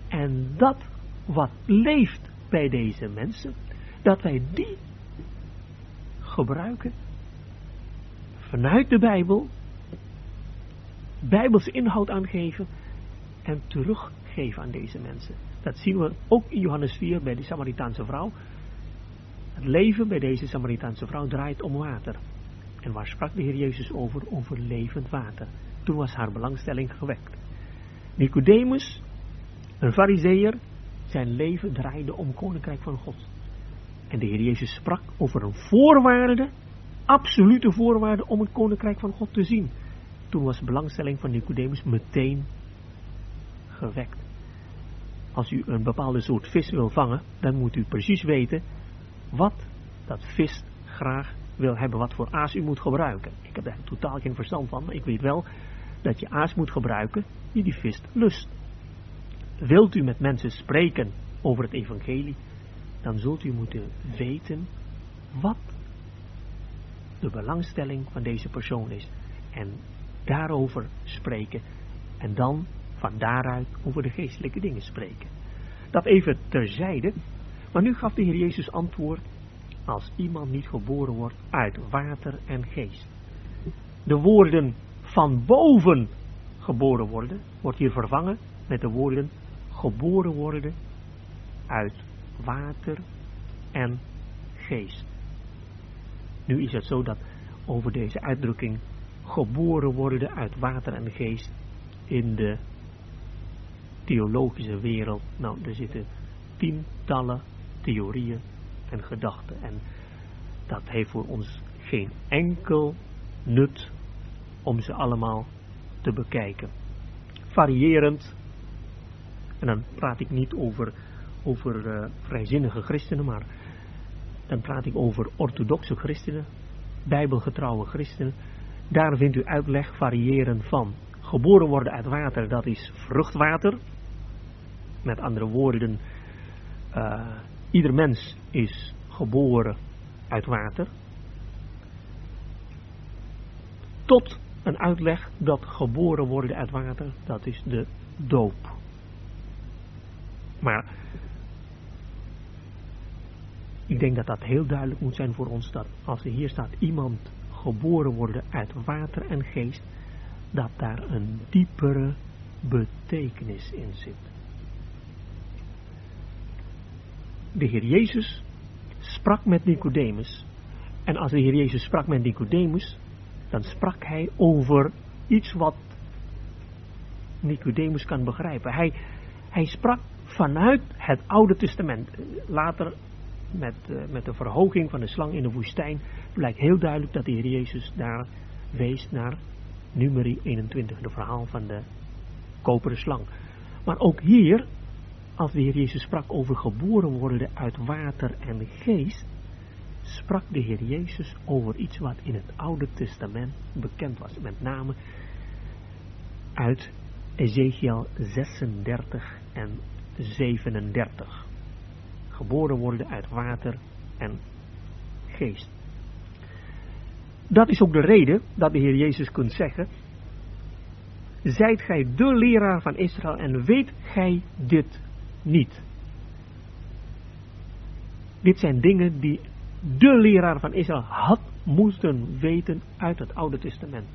En dat wat leeft bij deze mensen, dat wij die gebruiken vanuit de Bijbel, Bijbelse inhoud aangeven en teruggeven aan deze mensen. Dat zien we ook in Johannes 4 bij de Samaritaanse vrouw. Het leven bij deze Samaritaanse vrouw draait om water. En waar sprak de Heer Jezus over? Over levend water. Toen was haar belangstelling gewekt. Nicodemus, een fariseer, zijn leven draaide om koninkrijk van God. En de Heer Jezus sprak over een voorwaarde, absolute voorwaarde om het koninkrijk van God te zien. Toen was belangstelling van Nicodemus meteen gewekt. Als u een bepaalde soort vis wil vangen, dan moet u precies weten wat dat vis graag wil hebben, wat voor aas u moet gebruiken. Ik heb daar totaal geen verstand van, maar ik weet wel dat je aas moet gebruiken die die vis lust. Wilt u met mensen spreken over het evangelie, dan zult u moeten weten wat de belangstelling van deze persoon is. En daarover spreken. En dan van daaruit over de geestelijke dingen spreken. Dat even terzijde. Maar nu gaf de Heer Jezus antwoord. Als iemand niet geboren wordt uit water en geest. De woorden van boven geboren worden. Wordt hier vervangen met de woorden geboren worden uit water en geest. Nu is het zo dat over deze uitdrukking geboren worden uit water en geest in de theologische wereld, nou, er zitten tientallen theorieën en gedachten. En dat heeft voor ons geen enkel nut om ze allemaal te bekijken. Variërend, en dan praat ik niet over, over uh, vrijzinnige christenen, maar dan praat ik over orthodoxe christenen, bijbelgetrouwe christenen. Daar vindt u uitleg variërend van. Geboren worden uit water, dat is vruchtwater. Met andere woorden, uh, ieder mens is geboren uit water. Tot een uitleg dat geboren worden uit water, dat is de doop. Maar ik denk dat dat heel duidelijk moet zijn voor ons, dat als er hier staat iemand geboren worden uit water en geest, dat daar een diepere betekenis in zit. De Heer Jezus sprak met Nicodemus. En als de Heer Jezus sprak met Nicodemus, dan sprak hij over iets wat Nicodemus kan begrijpen. Hij, hij sprak vanuit het Oude Testament. Later, met, uh, met de verhoging van de slang in de woestijn, blijkt heel duidelijk dat de Heer Jezus daar wees naar numeri 21, de verhaal van de koperen slang. Maar ook hier als de Heer Jezus sprak over geboren worden uit water en geest, sprak de Heer Jezus over iets wat in het Oude Testament bekend was. Met name uit Ezekiel 36 en 37. Geboren worden uit water en geest. Dat is ook de reden dat de Heer Jezus kunt zeggen, zijt gij de leraar van Israël en weet gij dit niet. Dit zijn dingen die de leraar van Israël had moeten weten uit het Oude Testament.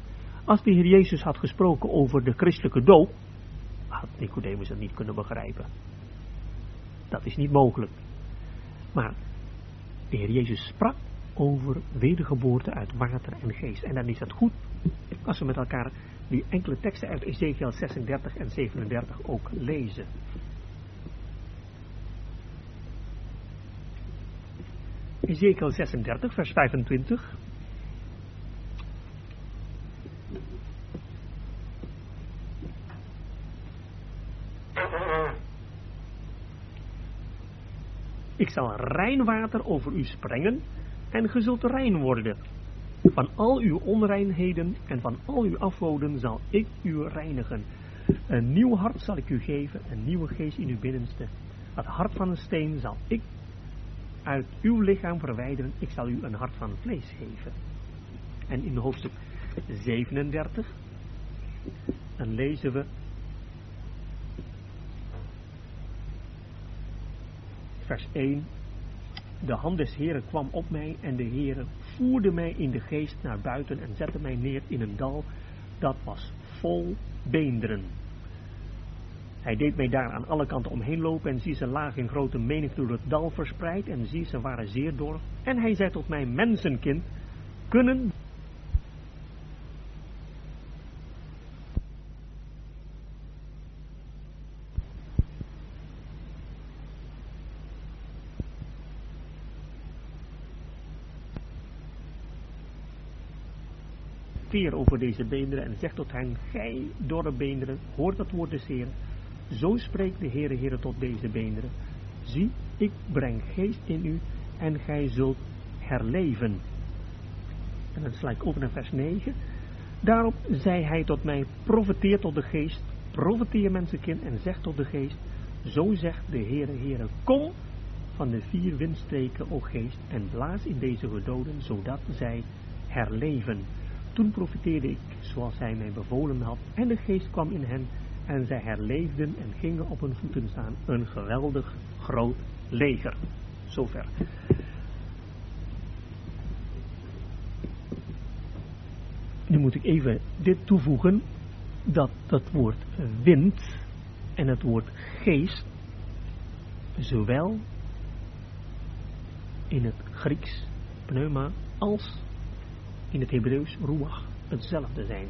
Als de Heer Jezus had gesproken over de christelijke doop, had Nicodemus het niet kunnen begrijpen. Dat is niet mogelijk. Maar de Heer Jezus sprak over wedergeboorte uit water en geest. En dan is het goed als we met elkaar die enkele teksten uit Ezekiel 36 en 37 ook lezen. Ezekiel 36, vers 25. Ik zal rein water over u sprengen en ge zult rein worden. Van al uw onreinheden en van al uw afwoden zal ik u reinigen. Een nieuw hart zal ik u geven, een nieuwe geest in uw binnenste. Het hart van een steen zal ik uit uw lichaam verwijderen. Ik zal u een hart van vlees geven. En in hoofdstuk 37, dan lezen we vers 1. De hand des Heren kwam op mij en de Heere voerde mij in de geest naar buiten en zette mij neer in een dal dat was vol beenderen. Hij deed mij daar aan alle kanten omheen lopen en zie ze lagen in grote menigte door het dal verspreid en zie ze waren zeer dor. En hij zei tot mij, mensenkind, kunnen over deze beenderen en zegt tot hen, gij dorre beenderen, hoort het woord des Heeren. Zo spreekt de Heere Heere tot deze beenderen. Zie, ik breng geest in u en gij zult herleven. En dan sla ik over naar vers 9. Daarop zei hij tot mij, profeteer tot de geest, profeteer mensenkind en zeg tot de geest, zo zegt de Heere Heere, kom van de vier windstreken, o geest, en blaas in deze gedoden, zodat zij herleven. Toen profiteerde ik, zoals hij mij bevolen had, en de geest kwam in hen, en zij herleefden en gingen op hun voeten staan. Een geweldig groot leger. Zover. Nu moet ik even dit toevoegen, dat dat woord wind en het woord geest, zowel in het Grieks pneuma als in het Hebreeuws ruach hetzelfde zijn.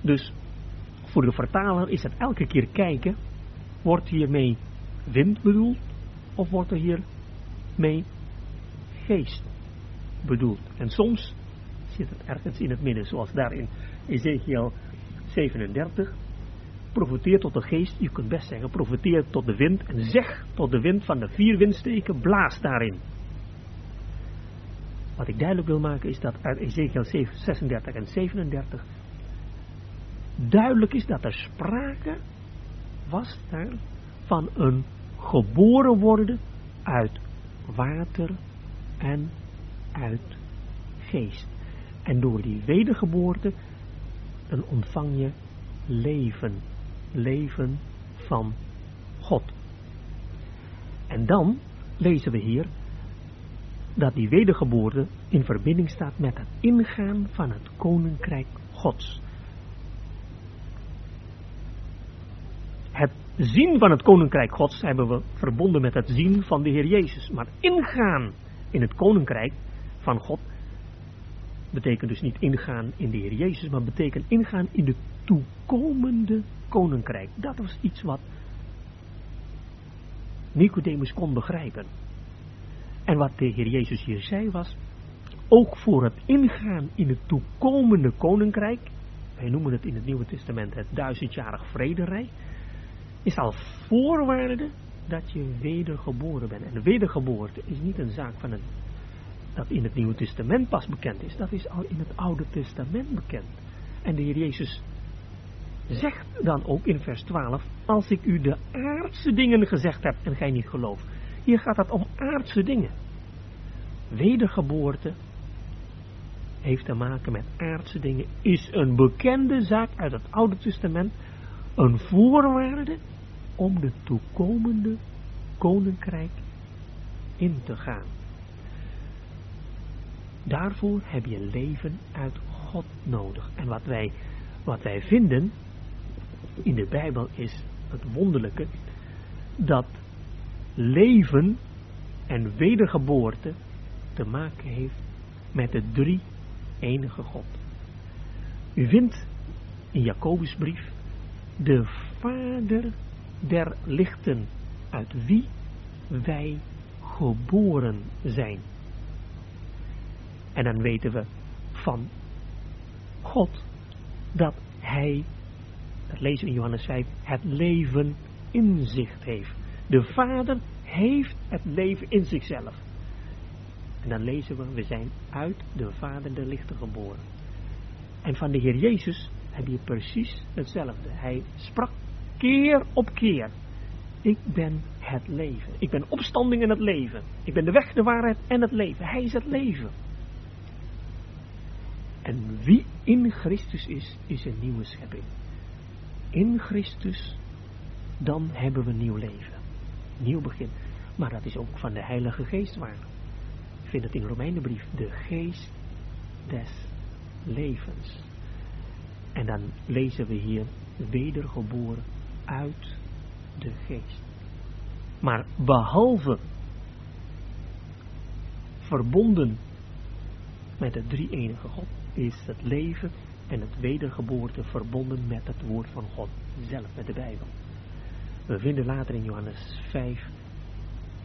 Dus voor de vertaler is het elke keer kijken, wordt hiermee wind bedoeld of wordt er hier mee geest bedoeld. En soms zit het ergens in het midden, zoals daar in Ezekiel 37. Profiteer tot de geest, je kunt best zeggen, profiteer tot de wind en zeg tot de wind van de vier windsteken, blaas daarin. Wat ik duidelijk wil maken is dat uit Ezekiel 36 en 37 duidelijk is dat er sprake was daar van een geboren worden uit water en uit geest. En door die wedergeboorte dan ontvang je leven. Leven van God. En dan lezen we hier dat die wedergeboorte in verbinding staat met het ingaan van het koninkrijk Gods. Het zien van het koninkrijk Gods hebben we verbonden met het zien van de Heer Jezus. Maar ingaan in het koninkrijk van God betekent dus niet ingaan in de Heer Jezus, maar betekent ingaan in de toekomende koninkrijk. Dat was iets wat Nicodemus kon begrijpen. En wat de Heer Jezus hier zei was, ook voor het ingaan in het toekomende koninkrijk, wij noemen het in het Nieuwe Testament het duizendjarig vrederijk, is al voorwaarde dat je wedergeboren bent. En de wedergeboorte is niet een zaak van het, dat in het Nieuwe Testament pas bekend is, dat is al in het Oude Testament bekend. En de Heer Jezus zegt dan ook in vers 12, als ik u de aardse dingen gezegd heb en gij niet gelooft. Hier gaat het om aardse dingen. Wedergeboorte heeft te maken met aardse dingen, is een bekende zaak uit het Oude Testament, een voorwaarde om de toekomende koninkrijk in te gaan. Daarvoor heb je leven uit God nodig. En wat wij, wat wij vinden in de Bijbel is het wonderlijke dat leven en wedergeboorte te maken heeft met de drie enige God. U vindt in Jacobusbrief de Vader der lichten, uit wie wij geboren zijn. En dan weten we van God dat Hij, dat lezen we in Johannes 5, het leven in zich heeft. De Vader heeft het leven in zichzelf. En dan lezen we, we zijn uit de Vader der lichten geboren. En van de Heer Jezus heb je precies hetzelfde. Hij sprak keer op keer. Ik ben het leven. Ik ben opstanding in het leven. Ik ben de weg, de waarheid en het leven. Hij is het leven. En wie in Christus is, is een nieuwe schepping. In Christus, dan hebben we nieuw leven. Nieuw begin. Maar dat is ook van de Heilige Geest waar. Ik vind het in Romeinenbrief. De geest des levens. En dan lezen we hier wedergeboren uit de geest. Maar behalve verbonden met de drie enige God, is het leven en het wedergeboorte verbonden met het woord van God zelf, met de Bijbel. We vinden later in Johannes 5,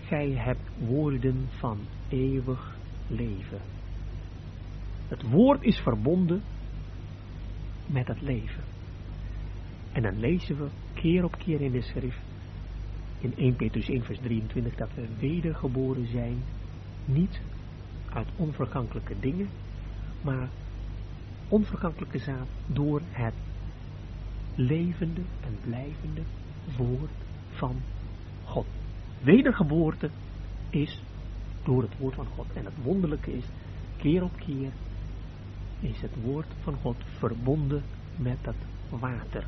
gij hebt woorden van eeuwig leven. Het woord is verbonden met het leven. En dan lezen we keer op keer in de schrift, in 1 Petrus 1 vers 23, dat we wedergeboren zijn, niet uit onvergankelijke dingen, maar onvergankelijke zaad door het levende en blijvende woord van God. Wedergeboorte is door het woord van God. En het wonderlijke is, keer op keer is het woord van God verbonden met het water.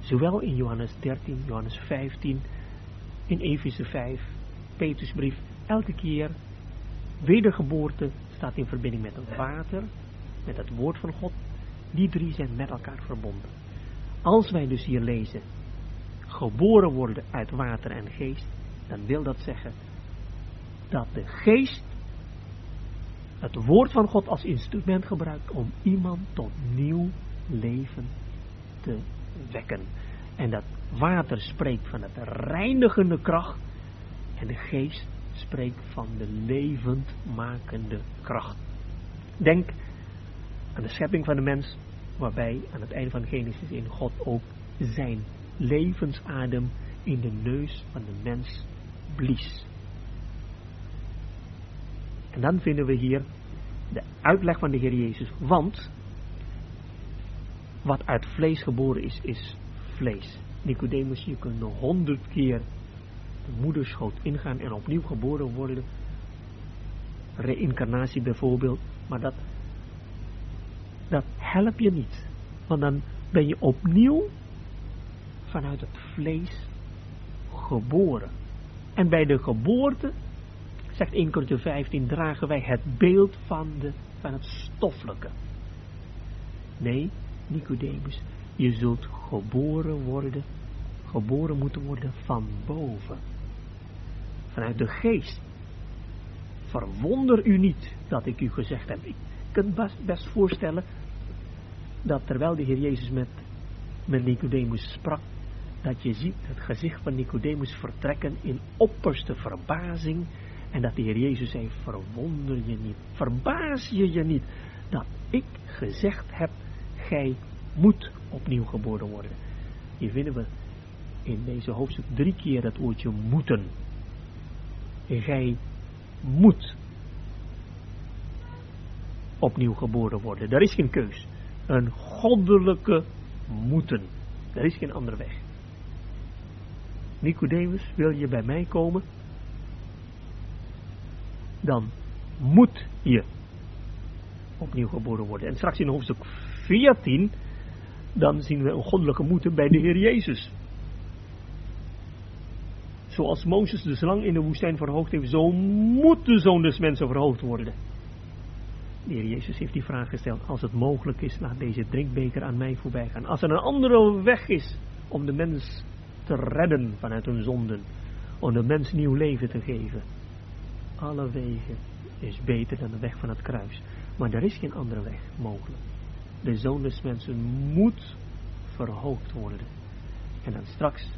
Zowel in Johannes 13, Johannes 15, in Efeze 5, Petrusbrief, elke keer wedergeboorte staat in verbinding met het water, met het woord van God. Die drie zijn met elkaar verbonden. Als wij dus hier lezen, geboren worden uit water en geest, dan wil dat zeggen dat de geest het woord van God als instrument gebruikt om iemand tot nieuw leven te wekken. En dat water spreekt van het reinigende kracht en de geest spreekt van de levendmakende kracht. Denk aan de schepping van de mens, waarbij aan het einde van Genesis in God ook zijn levensadem in de neus van de mens blies. En dan vinden we hier de uitleg van de Heer Jezus. Want wat uit vlees geboren is, is vlees. Nicodemus, je kunt nog honderd keer de moederschoot ingaan en opnieuw geboren worden. Reïncarnatie bijvoorbeeld. Maar dat, dat helpt je niet. Want dan ben je opnieuw vanuit het vlees geboren. En bij de geboorte, zegt 1 Korinther 15, dragen wij het beeld van, de, van het stoffelijke. Nee, Nicodemus, je zult geboren worden, geboren moeten worden van boven. Vanuit de geest. Verwonder u niet dat ik u gezegd heb. Ik kan best, best voorstellen dat terwijl de Heer Jezus met, met Nicodemus sprak, dat je ziet het gezicht van Nicodemus vertrekken in opperste verbazing. En dat de Heer Jezus zei, verwonder je niet, verbaas je je niet dat ik gezegd heb, gij moet opnieuw geboren worden. Hier vinden we in deze hoofdstuk drie keer dat woordje moeten. Gij moet opnieuw geboren worden. Daar is geen keus. Een goddelijke moeten. Er is geen andere weg. Nicodemus, wil je bij mij komen? Dan moet je opnieuw geboren worden. En straks in hoofdstuk 14, dan zien we een goddelijke moeten bij de Heer Jezus. Zoals Mozes de slang in de woestijn verhoogd heeft, zo moet de zoon des mensen verhoogd worden. De Heer Jezus heeft die vraag gesteld, als het mogelijk is, laat deze drinkbeker aan mij voorbij gaan. Als er een andere weg is om de mens te redden vanuit hun zonden, om de mens nieuw leven te geven. Alle wegen is beter dan de weg van het kruis. Maar er is geen andere weg mogelijk. De zoon des mensen moet verhoogd worden. En dan straks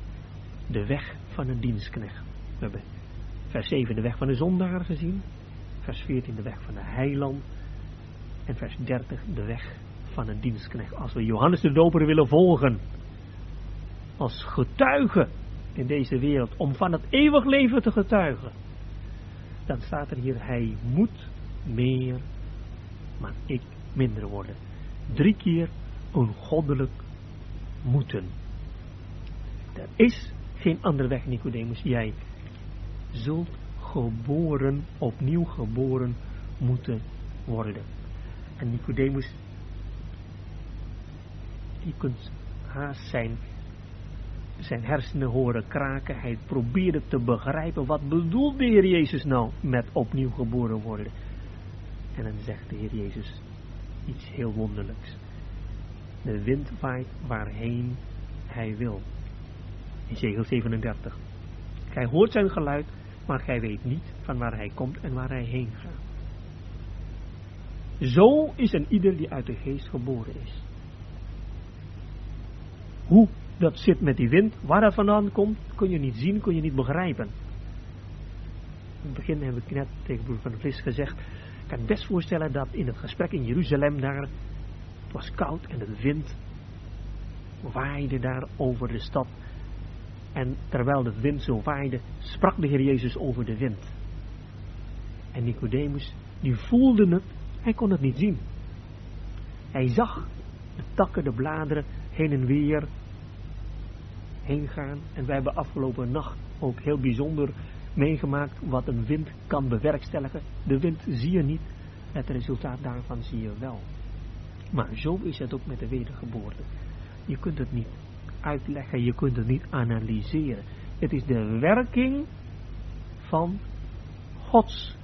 de weg van een dienstknecht. We hebben vers 7 de weg van de zondaar gezien. Vers 14 de weg van de heiland. En vers 30 de weg van een dienstknecht. Als we Johannes de Doper willen volgen. Als getuige in deze wereld. Om van het eeuwig leven te getuigen. Dan staat er hier. Hij moet meer. Maar ik minder worden. Drie keer een goddelijk moeten. Er is geen andere weg, Nicodemus. Jij zult geboren, opnieuw geboren moeten worden. En Nicodemus, je kunt haast zijn, zijn hersenen horen kraken. Hij probeerde te begrijpen, wat bedoelt de Heer Jezus nou met opnieuw geboren worden? En dan zegt de Heer Jezus iets heel wonderlijks. De wind waait waarheen hij wil. Ezekiel 37. Gij hoort zijn geluid, maar gij weet niet van waar hij komt en waar hij heen gaat. Zo is een ieder die uit de geest geboren is. Hoe dat zit met die wind, waar dat vandaan komt, kun je niet zien, kun je niet begrijpen. In het begin heb ik net tegen broer van de Vlis gezegd, ik kan best voorstellen dat in het gesprek in Jeruzalem daar, het was koud en de wind waaide daar over de stad. En terwijl de wind zo waaide, sprak de Heer Jezus over de wind. En Nicodemus, die voelde het, hij kon het niet zien. Hij zag de takken, de bladeren heen en weer gaan. En wij hebben afgelopen nacht ook heel bijzonder meegemaakt wat een wind kan bewerkstelligen. De wind zie je niet, het resultaat daarvan zie je wel. Maar zo is het ook met de wedergeboorte. Je kunt het niet uitleggen, je kunt het niet analyseren. Het is de werking van Gods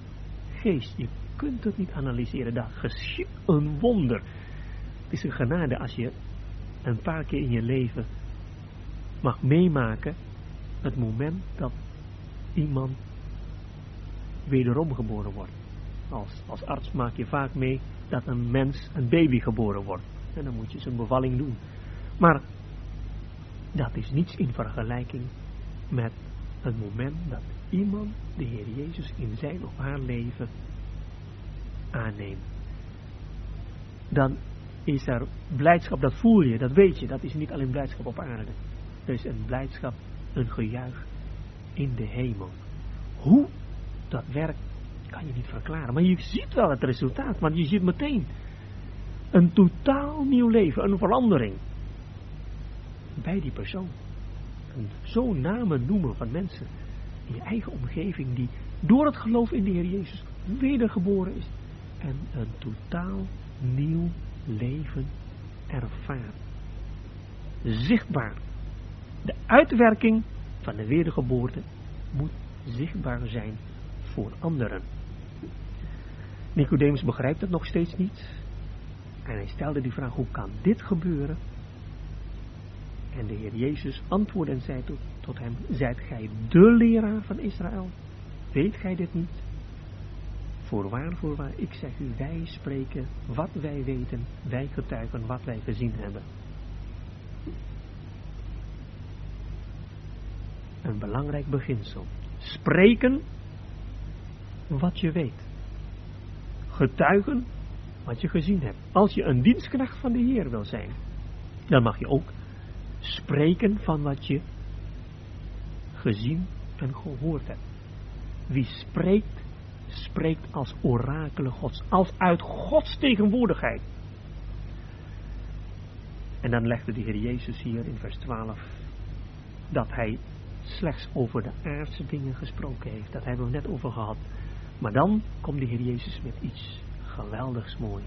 geest. Je kunt het niet analyseren. Daar geschiet een wonder. Het is een genade als je een paar keer in je leven mag meemaken het moment dat iemand wederom geboren wordt. Als, als arts maak je vaak mee dat een mens, een baby geboren wordt. En dan moet je zijn bevalling doen. Maar dat is niets in vergelijking met het moment dat iemand de Heer Jezus in zijn of haar leven aanneemt. Dan is er blijdschap, dat voel je, dat weet je. Dat is niet alleen blijdschap op aarde. Is een blijdschap, een gejuich in de hemel. Hoe dat werkt, kan je niet verklaren. Maar je ziet wel het resultaat, want je ziet meteen een totaal nieuw leven, een verandering bij die persoon. En zo namen noemen van mensen in je eigen omgeving die door het geloof in de Heer Jezus wedergeboren is en een totaal nieuw leven ervaart. Zichtbaar. De uitwerking van de wedergeboorte moet zichtbaar zijn voor anderen. Nicodemus begrijpt het nog steeds niet. En hij stelde die vraag, hoe kan dit gebeuren? En de Heer Jezus antwoordde en zei tot, hem, zijt gij de leraar van Israël? Weet gij dit niet? Voorwaar, voorwaar, ik zeg u, wij spreken wat wij weten, wij getuigen wat wij gezien hebben. Een belangrijk beginsel. Spreken wat je weet. Getuigen wat je gezien hebt. Als je een dienstknecht van de Heer wil zijn, dan mag je ook spreken van wat je gezien en gehoord hebt. Wie spreekt, spreekt als orakelen Gods, als uit Gods tegenwoordigheid. En dan legde de Heer Jezus hier in vers 12 dat hij slechts over de aardse dingen gesproken heeft. Dat hebben we net over gehad. Maar dan komt de Heer Jezus met iets geweldigs mooi.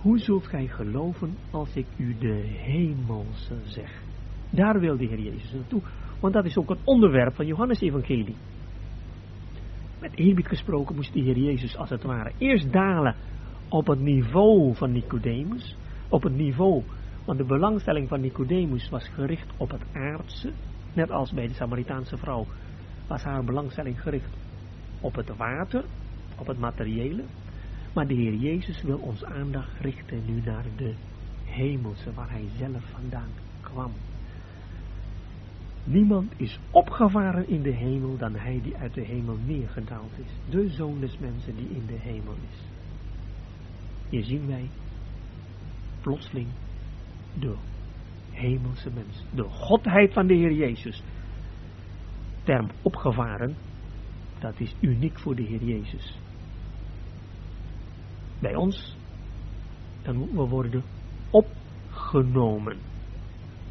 Hoe zult gij geloven als ik u de hemelse zeg? Daar wil de Heer Jezus naartoe. Want dat is ook het onderwerp van Johannes Evangelie. Met eerbied gesproken moest de Heer Jezus als het ware eerst dalen op het niveau van Nicodemus. Op het niveau, want de belangstelling van Nicodemus was gericht op het aardse. Net als bij de Samaritaanse vrouw was haar belangstelling gericht op het water, op het materiële. Maar de Heer Jezus wil ons aandacht richten nu naar de hemelse, waar Hij zelf vandaan kwam. Niemand is opgevaren in de hemel dan Hij die uit de hemel neergedaald is. De Zoon des Mensen die in de hemel is. Hier zien wij plotseling de hemelse mens. De godheid van de Heer Jezus. Term opgevaren, dat is uniek voor de Heer Jezus. Bij ons, dan moeten we worden opgenomen.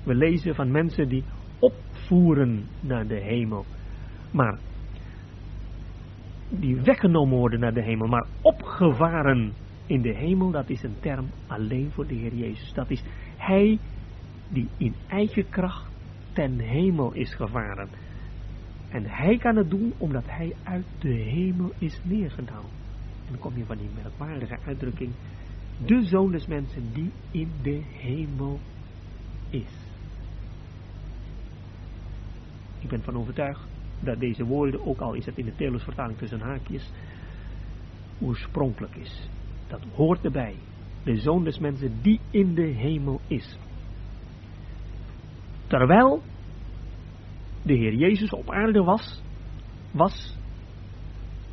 We lezen van mensen die opvoeren naar de hemel. Maar die weggenomen worden naar de hemel, maar opgevaren in de hemel, dat is een term alleen voor de Heer Jezus. Dat is Hij die in eigen kracht ten hemel is gevaren. En Hij kan het doen omdat Hij uit de hemel is neergedaald. En dan kom je van die merkwaardige uitdrukking. De zoon des mensen die in de hemel is. Ik ben van overtuigd dat deze woorden, ook al is het in de Telus-vertaling tussen haakjes, oorspronkelijk is. Dat hoort erbij. De zoon des mensen die in de hemel is. Terwijl de Heer Jezus op aarde was, was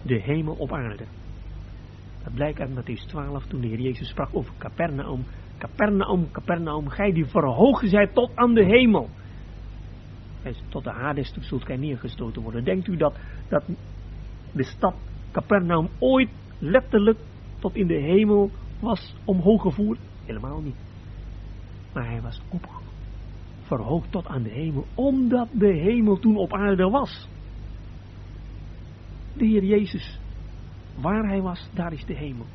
de hemel op aarde. Dat blijkt uit Matthäus 12 toen de Heer Jezus sprak over Capernaum. Capernaum, Capernaum, gij die verhoogd zijt tot aan de hemel. En tot de Hades zult gij neergestoten worden. Denkt u dat, dat de stad Capernaum ooit letterlijk tot in de hemel was omhoog gevoerd? Helemaal niet. Maar hij was op, verhoogd tot aan de hemel, omdat de hemel toen op aarde was. De Heer Jezus, waar hij was, daar is de hemel.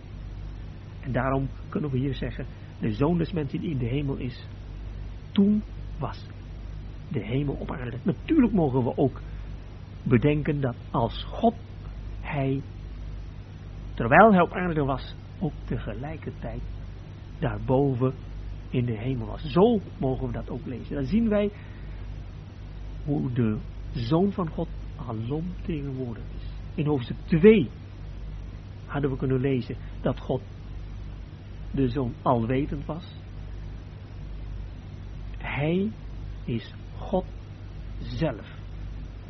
En daarom kunnen we hier zeggen, de zoon des mensen die in de hemel is, toen was de hemel op aarde. Natuurlijk mogen we ook bedenken dat als God, hij, terwijl hij op aarde was, ook tegelijkertijd daarboven in de hemel was. Zo mogen we dat ook lezen. Dan zien wij hoe de Zoon van God alom tegenwoordig is. In hoofdstuk 2 hadden we kunnen lezen dat God de Zoon alwetend was. Hij is God zelf.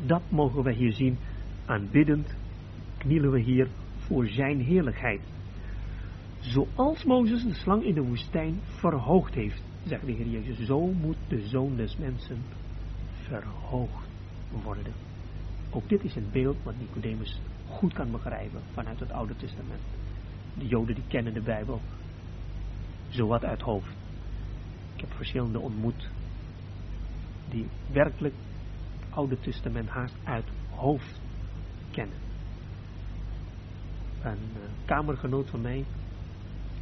Dat mogen we hier zien. Aanbiddend knielen we hier voor zijn heerlijkheid. Zoals Mozes de slang in de woestijn verhoogd heeft, zegt de Heer Jezus, zo moet de Zoon des Mensen verhoogd worden. Ook dit is een beeld wat Nicodemus goed kan begrijpen vanuit het Oude Testament. De Joden die kennen de Bijbel zowat uit hoofd. Ik heb verschillende ontmoet die werkelijk het Oude Testament haast uit hoofd kennen. Een uh, kamergenoot van mij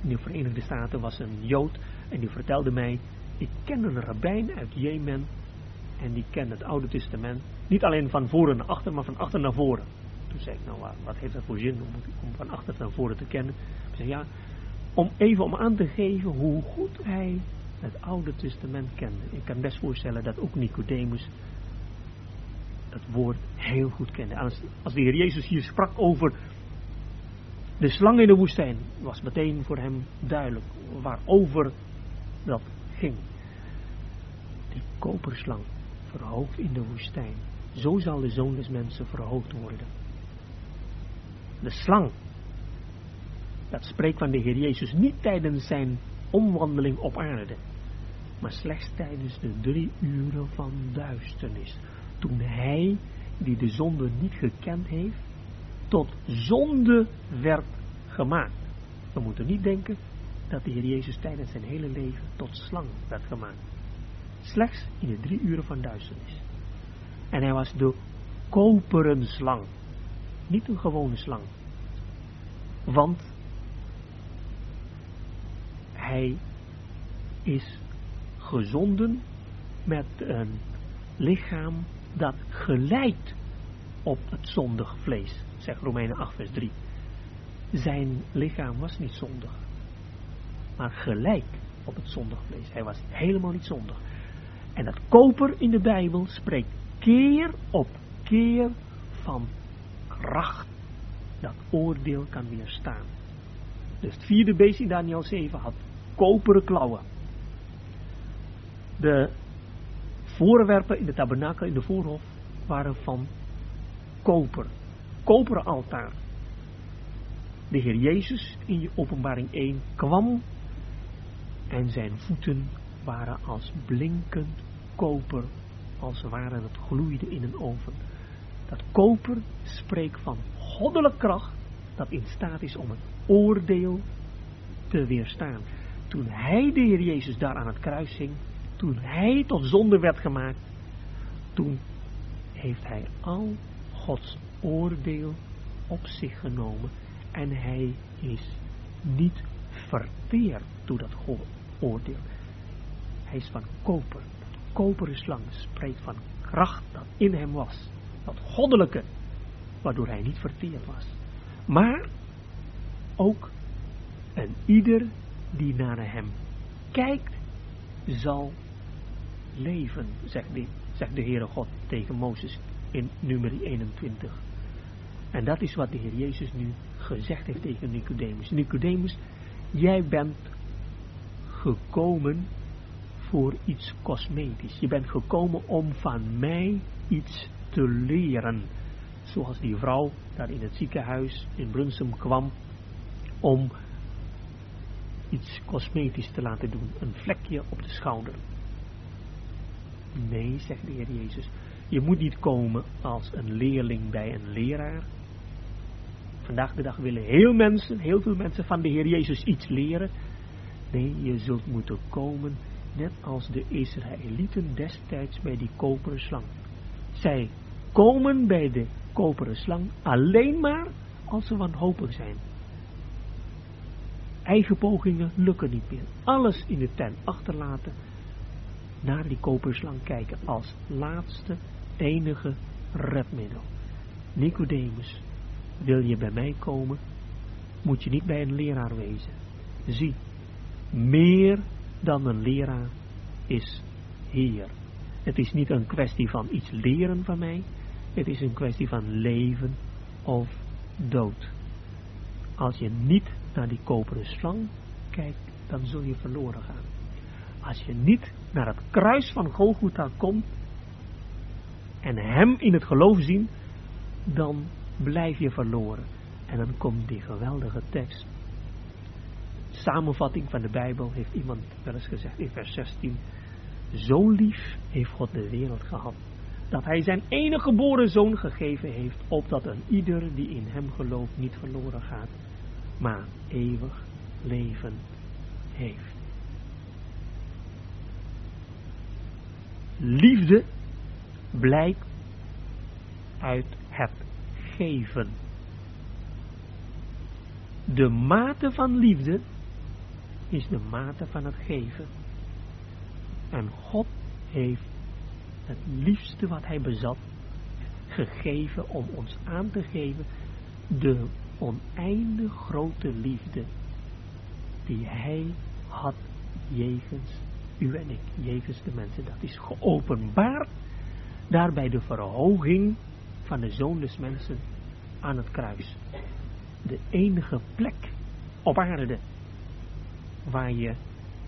in de Verenigde Staten was een Jood en die vertelde mij, ik ken een rabbijn uit Jemen en die kent het Oude Testament, niet alleen van voren naar achter, maar van achter naar voren. Toen zei ik, nou wat heeft dat voor zin om, van achter naar voren te kennen? Ik zei, ja, om even om aan te geven hoe goed hij het Oude Testament kende. Ik kan best voorstellen dat ook Nicodemus het woord heel goed kende. Als, als de Heer Jezus hier sprak over de slang in de woestijn was meteen voor hem duidelijk waarover dat ging. Die koperslang verhoogd in de woestijn. Zo zal de zoon des mensen verhoogd worden. De slang. Dat spreekt van de Heer Jezus niet tijdens zijn omwandeling op aarde. Maar slechts tijdens de drie uren van duisternis. Toen hij, die de zonde niet gekend heeft, tot zonde werd gemaakt. We moeten niet denken dat de Heer Jezus tijdens zijn hele leven tot slang werd gemaakt. Slechts in de drie uren van duisternis. En hij was de koperen slang. Niet een gewone slang. Want hij is gezonden met een lichaam dat gelijkt op het zondig vlees, zegt Romeinen 8 vers 3. Zijn lichaam was niet zondig, maar gelijk op het zondig vlees. Hij was helemaal niet zondig. En dat koper in de Bijbel spreekt keer op keer van kracht dat oordeel kan weerstaan. Dus het vierde beest in Daniel 7 had koperen klauwen. De voorwerpen in de tabernakel, in de voorhof, waren van koper. Koperen altaar. De Heer Jezus in je openbaring 1 kwam en zijn voeten waren als blinkend koper, als waren het gloeide in een oven. Dat koper spreekt van goddelijke kracht dat in staat is om het oordeel te weerstaan. Toen hij, de Heer Jezus, daar aan het kruis hing, toen hij tot zonde werd gemaakt, toen heeft hij al Gods oordeel op zich genomen en hij is niet verteerd door dat oordeel. Hij is van koper. Koperen slang spreekt van kracht dat in hem was. Dat goddelijke, waardoor hij niet verteerd was. Maar ook en ieder die naar hem kijkt, zal leven, zegt de, zegt de Heere God tegen Mozes in nummer 21. En dat is wat de Heer Jezus nu gezegd heeft tegen Nicodemus. Nicodemus, jij bent gekomen voor iets cosmetisch. Je bent gekomen om van mij iets te leren. Zoals die vrouw daar in het ziekenhuis in Brunsum kwam om iets cosmetisch te laten doen. Een vlekje op de schouder. Nee, zegt de Heer Jezus. Je moet niet komen als een leerling bij een leraar. Vandaag de dag willen heel mensen, heel veel mensen van de Heer Jezus iets leren. Nee, je zult moeten komen net als de Israëlieten destijds bij die koperen slang. Zij komen bij de koperen slang alleen maar als ze wanhopig zijn. Eigen pogingen lukken niet meer. Alles in de tent achterlaten. Naar die koperen slang kijken als laatste, enige redmiddel. Nicodemus, wil je bij mij komen, moet je niet bij een leraar wezen. Zie, meer dan een leraar is Heer. Het is niet een kwestie van iets leren van mij. Het is een kwestie van leven of dood. Als je niet naar die koperen slang kijkt, dan zul je verloren gaan. Als je niet naar het kruis van Golgotha komt en hem in het geloof zien, dan blijf je verloren. En dan komt die geweldige tekst. Samenvatting van de Bijbel heeft iemand wel eens gezegd in vers 16. Zo lief heeft God de wereld gehad, dat hij zijn enige geboren zoon gegeven heeft, opdat een ieder die in hem gelooft niet verloren gaat, maar eeuwig leven heeft. Liefde blijkt uit het geven. De mate van liefde is de mate van het geven. En God heeft het liefste wat hij bezat gegeven om ons aan te geven de oneindig grote liefde die hij had jegens u en ik, jegens de mensen. Dat is geopenbaard daarbij de verhoging van de Zoon des Mensen aan het kruis. De enige plek op aarde waar je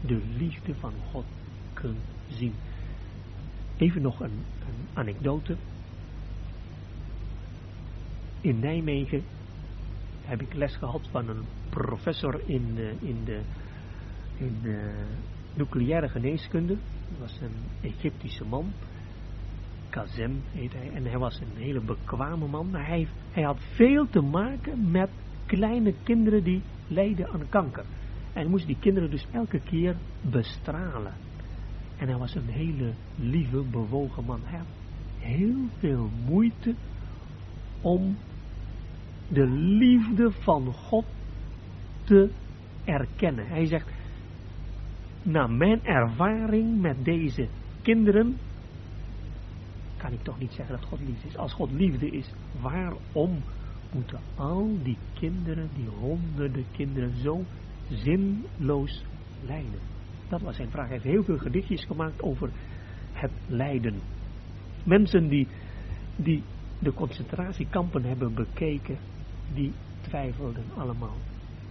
de liefde van God kunt zien. Even nog een, anekdote. In Nijmegen heb ik les gehad van een professor in de, in de, in de nucleaire geneeskunde. Dat was een Egyptische man. Kazem heet hij. En hij was een hele bekwame man. Maar hij, hij had veel te maken met kleine kinderen die lijden aan kanker. Hij moest die kinderen dus elke keer bestralen. En hij was een hele lieve, bewogen man. Hij had heel veel moeite om de liefde van God te erkennen. Hij zegt, na mijn ervaring met deze kinderen, kan ik toch niet zeggen dat God liefde is. Als God liefde is, waarom moeten al die kinderen, die honderden kinderen, zo zinloos lijden? Dat was zijn vraag. Hij heeft heel veel gedichtjes gemaakt over het lijden. Mensen die, die de concentratiekampen hebben bekeken, die twijfelden allemaal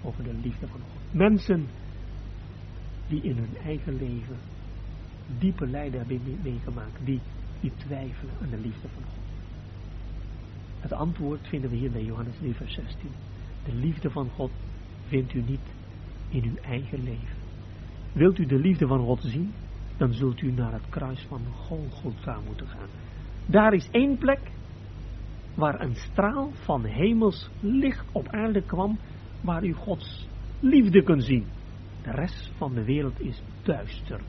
over de liefde van God. Mensen die in hun eigen leven diepe lijden hebben meegemaakt, die, die twijfelen aan de liefde van God. Het antwoord vinden we hier bij Johannes 3, vers 16. De liefde van God vindt u niet in uw eigen leven. Wilt u de liefde van God zien, dan zult u naar het kruis van Golgotha moeten gaan. Daar is één plek waar een straal van hemels licht op aarde kwam, waar u Gods liefde kunt zien. De rest van de wereld is duister.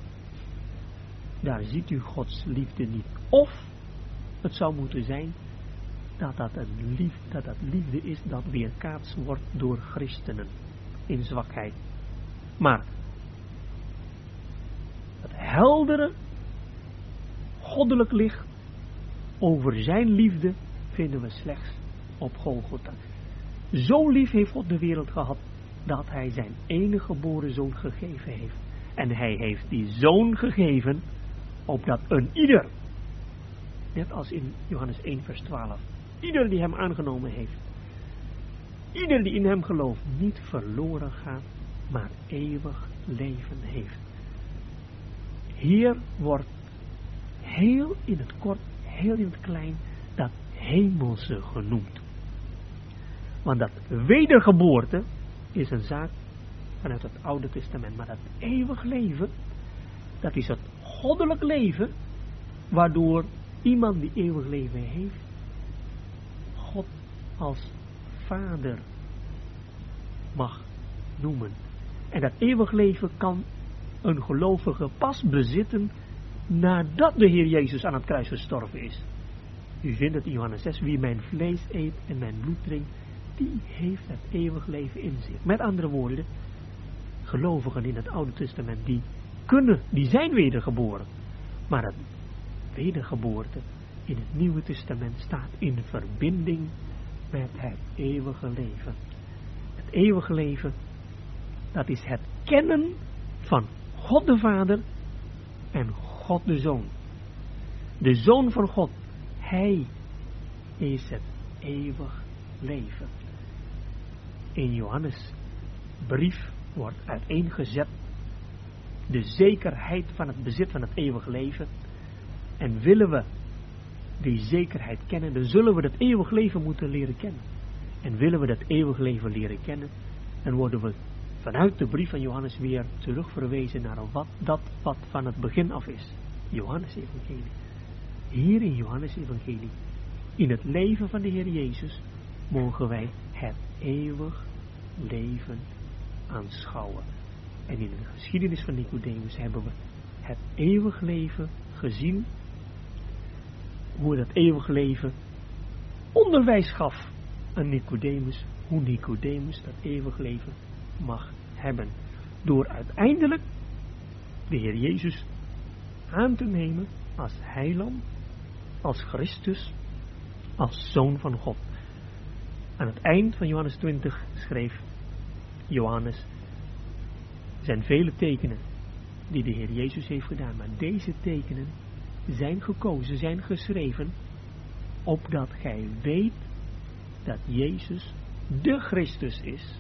Daar ziet u Gods liefde niet. Of het zou moeten zijn dat dat, een liefde, dat dat liefde is dat weerkaatst wordt door christenen in zwakheid. Maar het heldere, goddelijk licht over zijn liefde vinden we slechts op Golgotha. Zo lief heeft God de wereld gehad dat hij zijn enige geboren zoon gegeven heeft. En hij heeft die zoon gegeven opdat een ieder, net als in Johannes 1 vers 12, ieder die hem aangenomen heeft, ieder die in hem gelooft, niet verloren gaat, maar eeuwig leven heeft. Hier wordt heel in het kort, heel in het klein, dat hemelse genoemd. Want dat wedergeboorte is een zaak vanuit het Oude Testament. Maar dat eeuwig leven, dat is het goddelijk leven, waardoor iemand die eeuwig leven heeft, God als vader mag noemen. En dat eeuwig leven kan een gelovige pas bezitten nadat de Heer Jezus aan het kruis gestorven is. U vindt het in Johannes 6, wie mijn vlees eet en mijn bloed drinkt, die heeft het eeuwig leven in zich. Met andere woorden, gelovigen in het Oude Testament, die kunnen, die zijn wedergeboren. Maar het wedergeboorte in het Nieuwe Testament staat in verbinding met het eeuwige leven. Het eeuwige leven, dat is het kennen van God de Vader en God de Zoon. De Zoon van God, Hij is het eeuwig leven. In Johannes brief wordt uiteengezet de zekerheid van het bezit van het eeuwig leven. En willen we die zekerheid kennen, dan zullen we dat eeuwig leven moeten leren kennen. En willen we dat eeuwig leven leren kennen, dan worden we vanuit de brief van Johannes weer terugverwezen naar wat, dat wat van het begin af is. Johannes Evangelie. Hier in Johannes Evangelie, in het leven van de Heer Jezus, mogen wij het eeuwig leven aanschouwen. En in de geschiedenis van Nicodemus hebben we het eeuwig leven gezien. Hoe dat eeuwig leven onderwijs gaf aan Nicodemus. Hoe Nicodemus dat eeuwig leven mag hebben. Door uiteindelijk de Heer Jezus aan te nemen als heiland, als Christus, als Zoon van God. Aan het eind van Johannes 20 schreef Johannes zijn vele tekenen die de Heer Jezus heeft gedaan. Maar deze tekenen zijn gekozen, zijn geschreven, opdat gij weet dat Jezus de Christus is,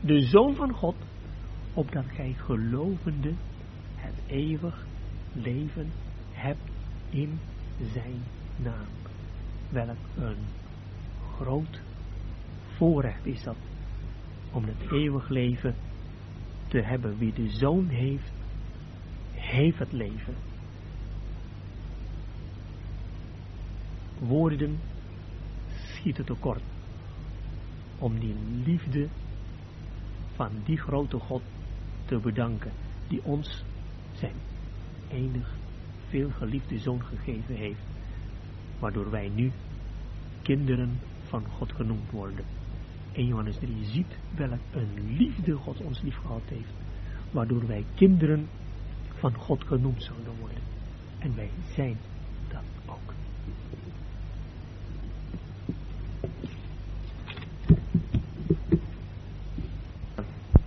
de Zoon van God, opdat gij gelovende het eeuwig leven hebt in zijn naam. Welk een groot voorrecht is dat om het eeuwig leven te hebben. Wie de zoon heeft, heeft het leven. Woorden schieten tekort om die liefde van die grote God te bedanken, die ons zijn enig veel geliefde zoon gegeven heeft, waardoor wij nu kinderen van God genoemd worden. 1 Johannes 3 ziet welk een liefde God ons lief gehad heeft, waardoor wij kinderen van God genoemd zouden worden. En wij zijn dat ook.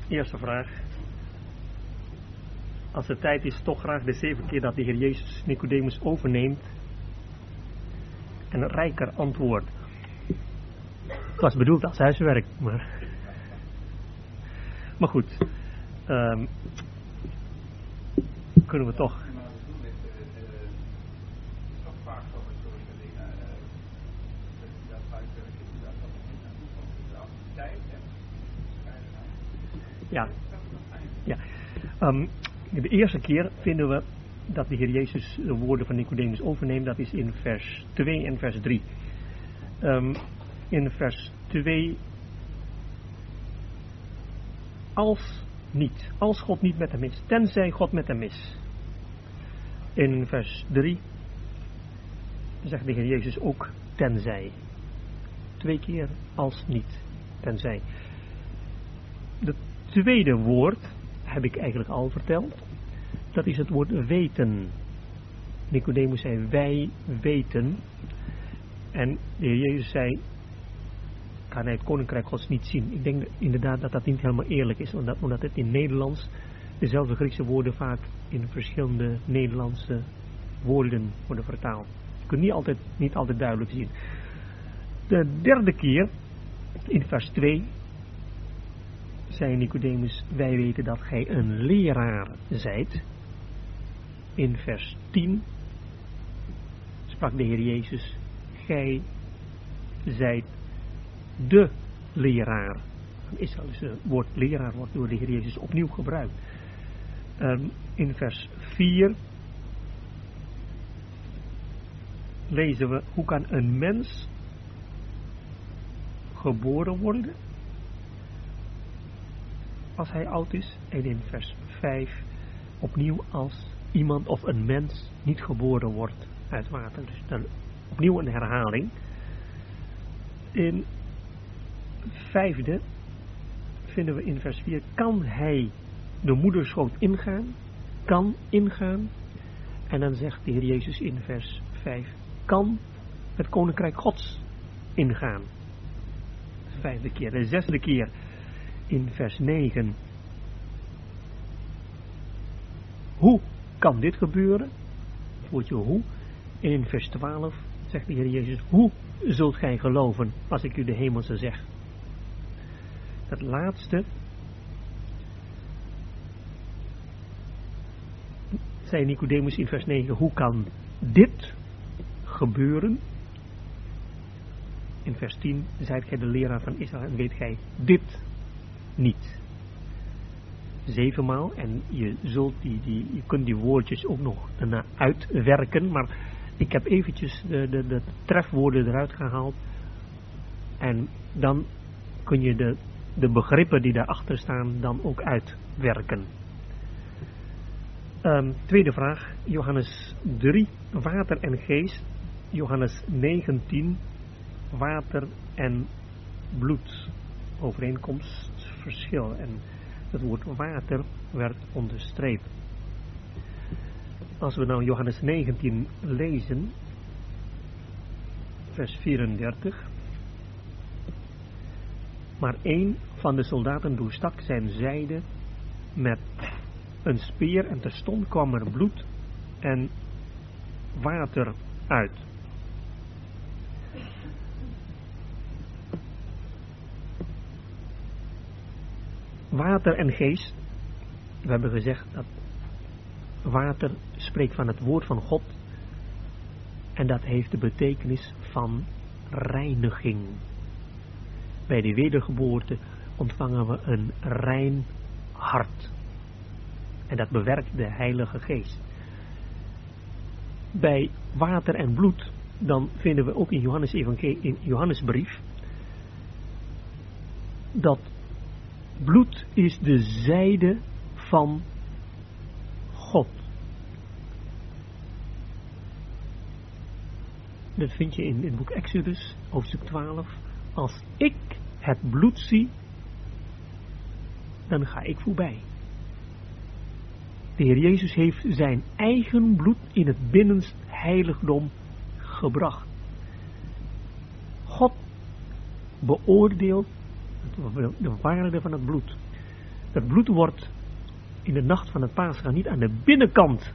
Eerste vraag. Als het tijd is, toch graag de zeven keer dat de Heer Jezus Nicodemus overneemt. En een rijker antwoord. Het was bedoeld als huiswerk, maar. Maar goed. Um, kunnen we toch. Ja. ja. Um, de eerste keer vinden we dat de Heer Jezus de woorden van Nicodemus overneemt. Dat is in vers 2 en vers 3. Um, in vers 2. Als niet, als God niet met hem is, tenzij God met hem is. In vers 3 zegt de Heer Jezus ook tenzij. Twee keer als niet, tenzij. Het tweede woord heb ik eigenlijk al verteld. Dat is het woord weten. Nicodemus zei wij weten. En de Heer Jezus zei kan hij het koninkrijk gods niet zien. Ik denk inderdaad dat dat niet helemaal eerlijk is, omdat, omdat het in Nederlands dezelfde Griekse woorden vaak in verschillende Nederlandse woorden worden vertaald. Je kunt niet altijd, niet altijd duidelijk zien. De derde keer, in vers 2, zei Nicodemus, wij weten dat gij een leraar zijt. In vers 10 sprak de Heer Jezus, gij zijt de leraar Israël. Het woord leraar wordt door de Heer Jezus opnieuw gebruikt. Um, in vers 4 lezen we, hoe kan een mens geboren worden als hij oud is? En in vers 5 opnieuw als iemand of een mens niet geboren wordt uit water. Dus dan opnieuw een herhaling. In vijfde vinden we in vers 4, kan hij de moederschoot ingaan? Kan ingaan. En dan zegt de Heer Jezus in vers 5, kan het koninkrijk gods ingaan. De vijfde keer. De zesde keer in vers 9. Hoe kan dit gebeuren? Het woordje hoe. In vers 12 zegt de Heer Jezus, hoe zult gij geloven als ik u de hemelse zeg? Het laatste zei Nicodemus in vers 9, hoe kan dit gebeuren? In vers 10 zei gij de leraar van Israël en weet gij dit niet. Zevenmaal en je, zult die, die, kunt die woordjes ook nog daarna uitwerken, maar ik heb eventjes de, de, de trefwoorden eruit gehaald en dan kun je de de begrippen die daarachter staan dan ook uitwerken. Um, tweede vraag, Johannes 3, water en geest. Johannes 19, water en bloed. Overeenkomstverschil. En het woord water werd onderstreept. Als we nou Johannes 19 lezen, vers 34. Maar één van de soldaten doorstak zijn zijde met een speer en terstond kwam er bloed en water uit. Water en geest, we hebben gezegd dat water spreekt van het woord van God en dat heeft de betekenis van reiniging. Bij de wedergeboorte ontvangen we een rein hart. En dat bewerkt de Heilige Geest. Bij water en bloed, dan vinden we ook in Johannes, in Johannesbrief, dat bloed is de zijde van God. Dat vind je in het boek Exodus, hoofdstuk 12. Als ik het bloed zie, dan ga ik voorbij. De Heer Jezus heeft zijn eigen bloed in het binnenst heiligdom gebracht. God beoordeelt de waarde van het bloed. Dat bloed wordt in de nacht van het paasgaan niet aan de binnenkant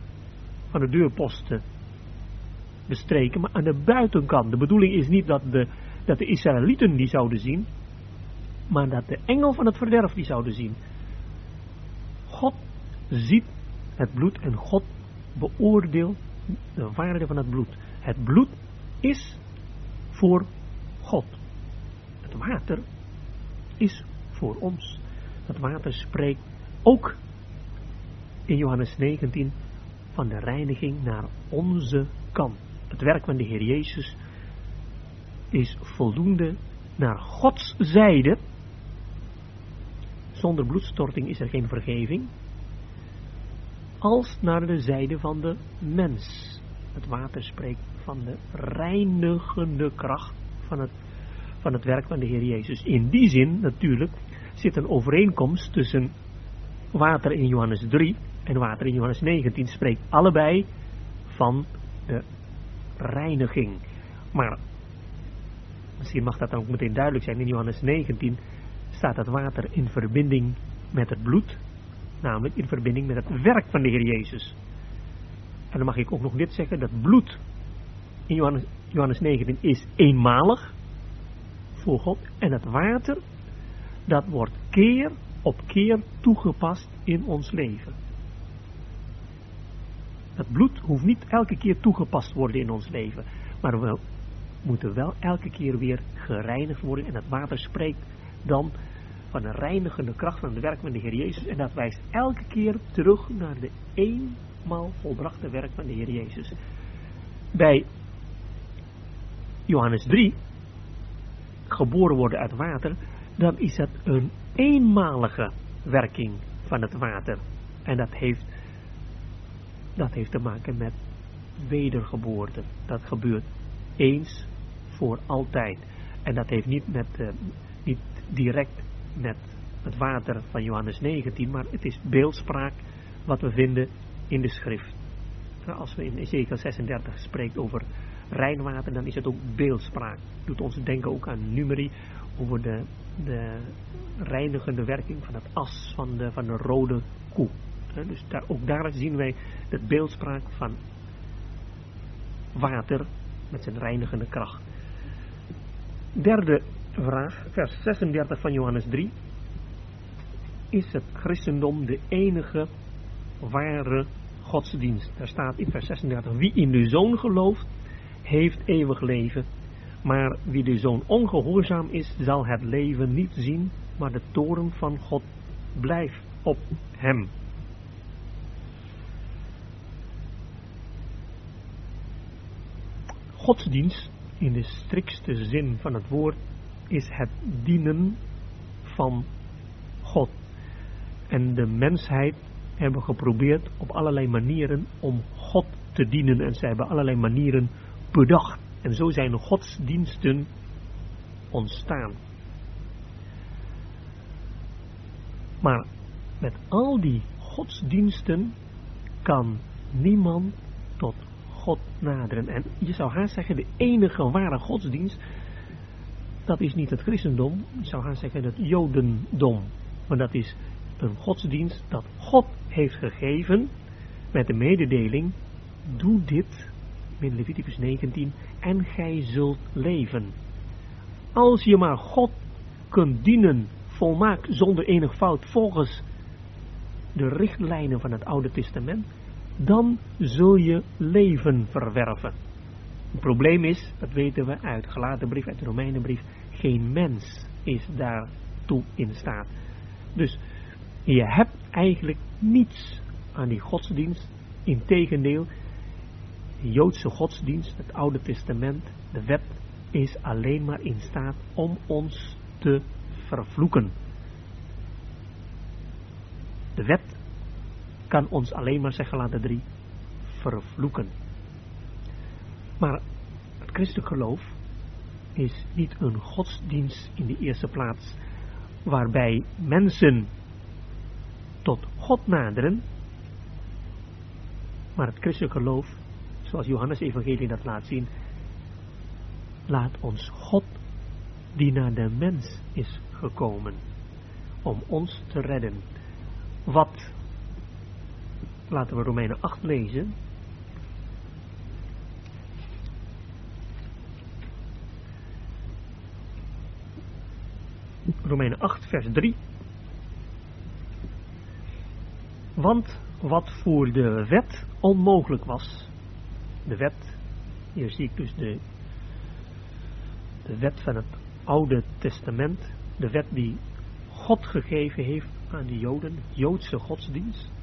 van de deurposten bestreken, maar aan de buitenkant. De bedoeling is niet dat de, dat de Israëlieten die zouden zien, maar dat de engel van het verderf die zouden zien. God ziet het bloed en God beoordeelt de waarde van het bloed. Het bloed is voor God. Het water is voor ons. Het water spreekt ook in Johannes 19 van de reiniging naar onze kant. Het werk van de Heer Jezus is voldoende naar Gods zijde. Zonder bloedstorting is er geen vergeving. Als naar de zijde van de mens. Het water spreekt van de reinigende kracht van het, van het werk van de Heer Jezus. In die zin natuurlijk zit een overeenkomst tussen water in Johannes 3 en water in Johannes 19. Spreekt allebei van de reiniging. Maar misschien mag dat dan ook meteen duidelijk zijn. In Johannes 19 staat het water in verbinding met het bloed. Namelijk in verbinding met het werk van de Heer Jezus. En dan mag ik ook nog dit zeggen, dat bloed in Johannes, Johannes 19 is eenmalig voor God. En het water, dat wordt keer op keer toegepast in ons leven. Het bloed hoeft niet elke keer toegepast worden in ons leven. Maar we moeten wel elke keer weer gereinigd worden. En het water spreekt dan van een reinigende kracht van het werk van de Heer Jezus. En dat wijst elke keer terug naar de eenmaal volbrachte werk van de Heer Jezus. Bij Johannes 3, geboren worden uit water, dan is dat een eenmalige werking van het water. En dat heeft, dat heeft te maken met wedergeboorte. Dat gebeurt eens voor altijd. En dat heeft niet, met, uh, niet direct met het water van Johannes 19, maar het is beeldspraak wat we vinden in de schrift. Als we in Ezekiel 36 spreekt over rijnwater, dan is het ook beeldspraak. Doet ons denken ook aan numeri over de, de reinigende werking van het as van de, van de rode koe. Dus daar, ook daar zien wij de beeldspraak van water met zijn reinigende kracht. Derde vraag, vers 36 van Johannes 3. Is het christendom de enige ware godsdienst? Daar staat in vers 36, wie in de zoon gelooft, heeft eeuwig leven. Maar wie de zoon ongehoorzaam is, zal het leven niet zien, maar de toren van God blijft op hem. Godsdienst, in de strikste zin van het woord, is het dienen van God. En de mensheid hebben geprobeerd op allerlei manieren om God te dienen. En zij hebben allerlei manieren bedacht. En zo zijn godsdiensten ontstaan. Maar met al die godsdiensten kan niemand tot God naderen. En je zou haast zeggen, de enige ware godsdienst dat is niet het christendom, ik zou gaan zeggen het jodendom. Maar dat is een godsdienst dat God heeft gegeven met de mededeling, doe dit, in Leviticus 19, en gij zult leven. Als je maar God kunt dienen, volmaakt, zonder enig fout, volgens de richtlijnen van het Oude Testament, dan zul je leven verwerven. Het probleem is, dat weten we uit gelaten brief, uit de Romeinenbrief, geen mens is daartoe in staat. Dus je hebt eigenlijk niets aan die godsdienst. Integendeel, de Joodse godsdienst, het Oude Testament, de wet, is alleen maar in staat om ons te vervloeken. De wet kan ons alleen maar zeggen, laten drie, vervloeken. Maar het christelijk geloof is niet een godsdienst in de eerste plaats, waarbij mensen tot God naderen, maar het christelijk geloof, zoals Johannes Evangelie dat laat zien, laat ons God, die naar de mens is gekomen, om ons te redden. Wat, laten we Romeinen 8 lezen, Romeinen 8, vers 3. Want wat voor de wet onmogelijk was, de wet, hier zie ik dus de, de wet van het Oude Testament, de wet die God gegeven heeft aan de Joden, Joodse godsdienst,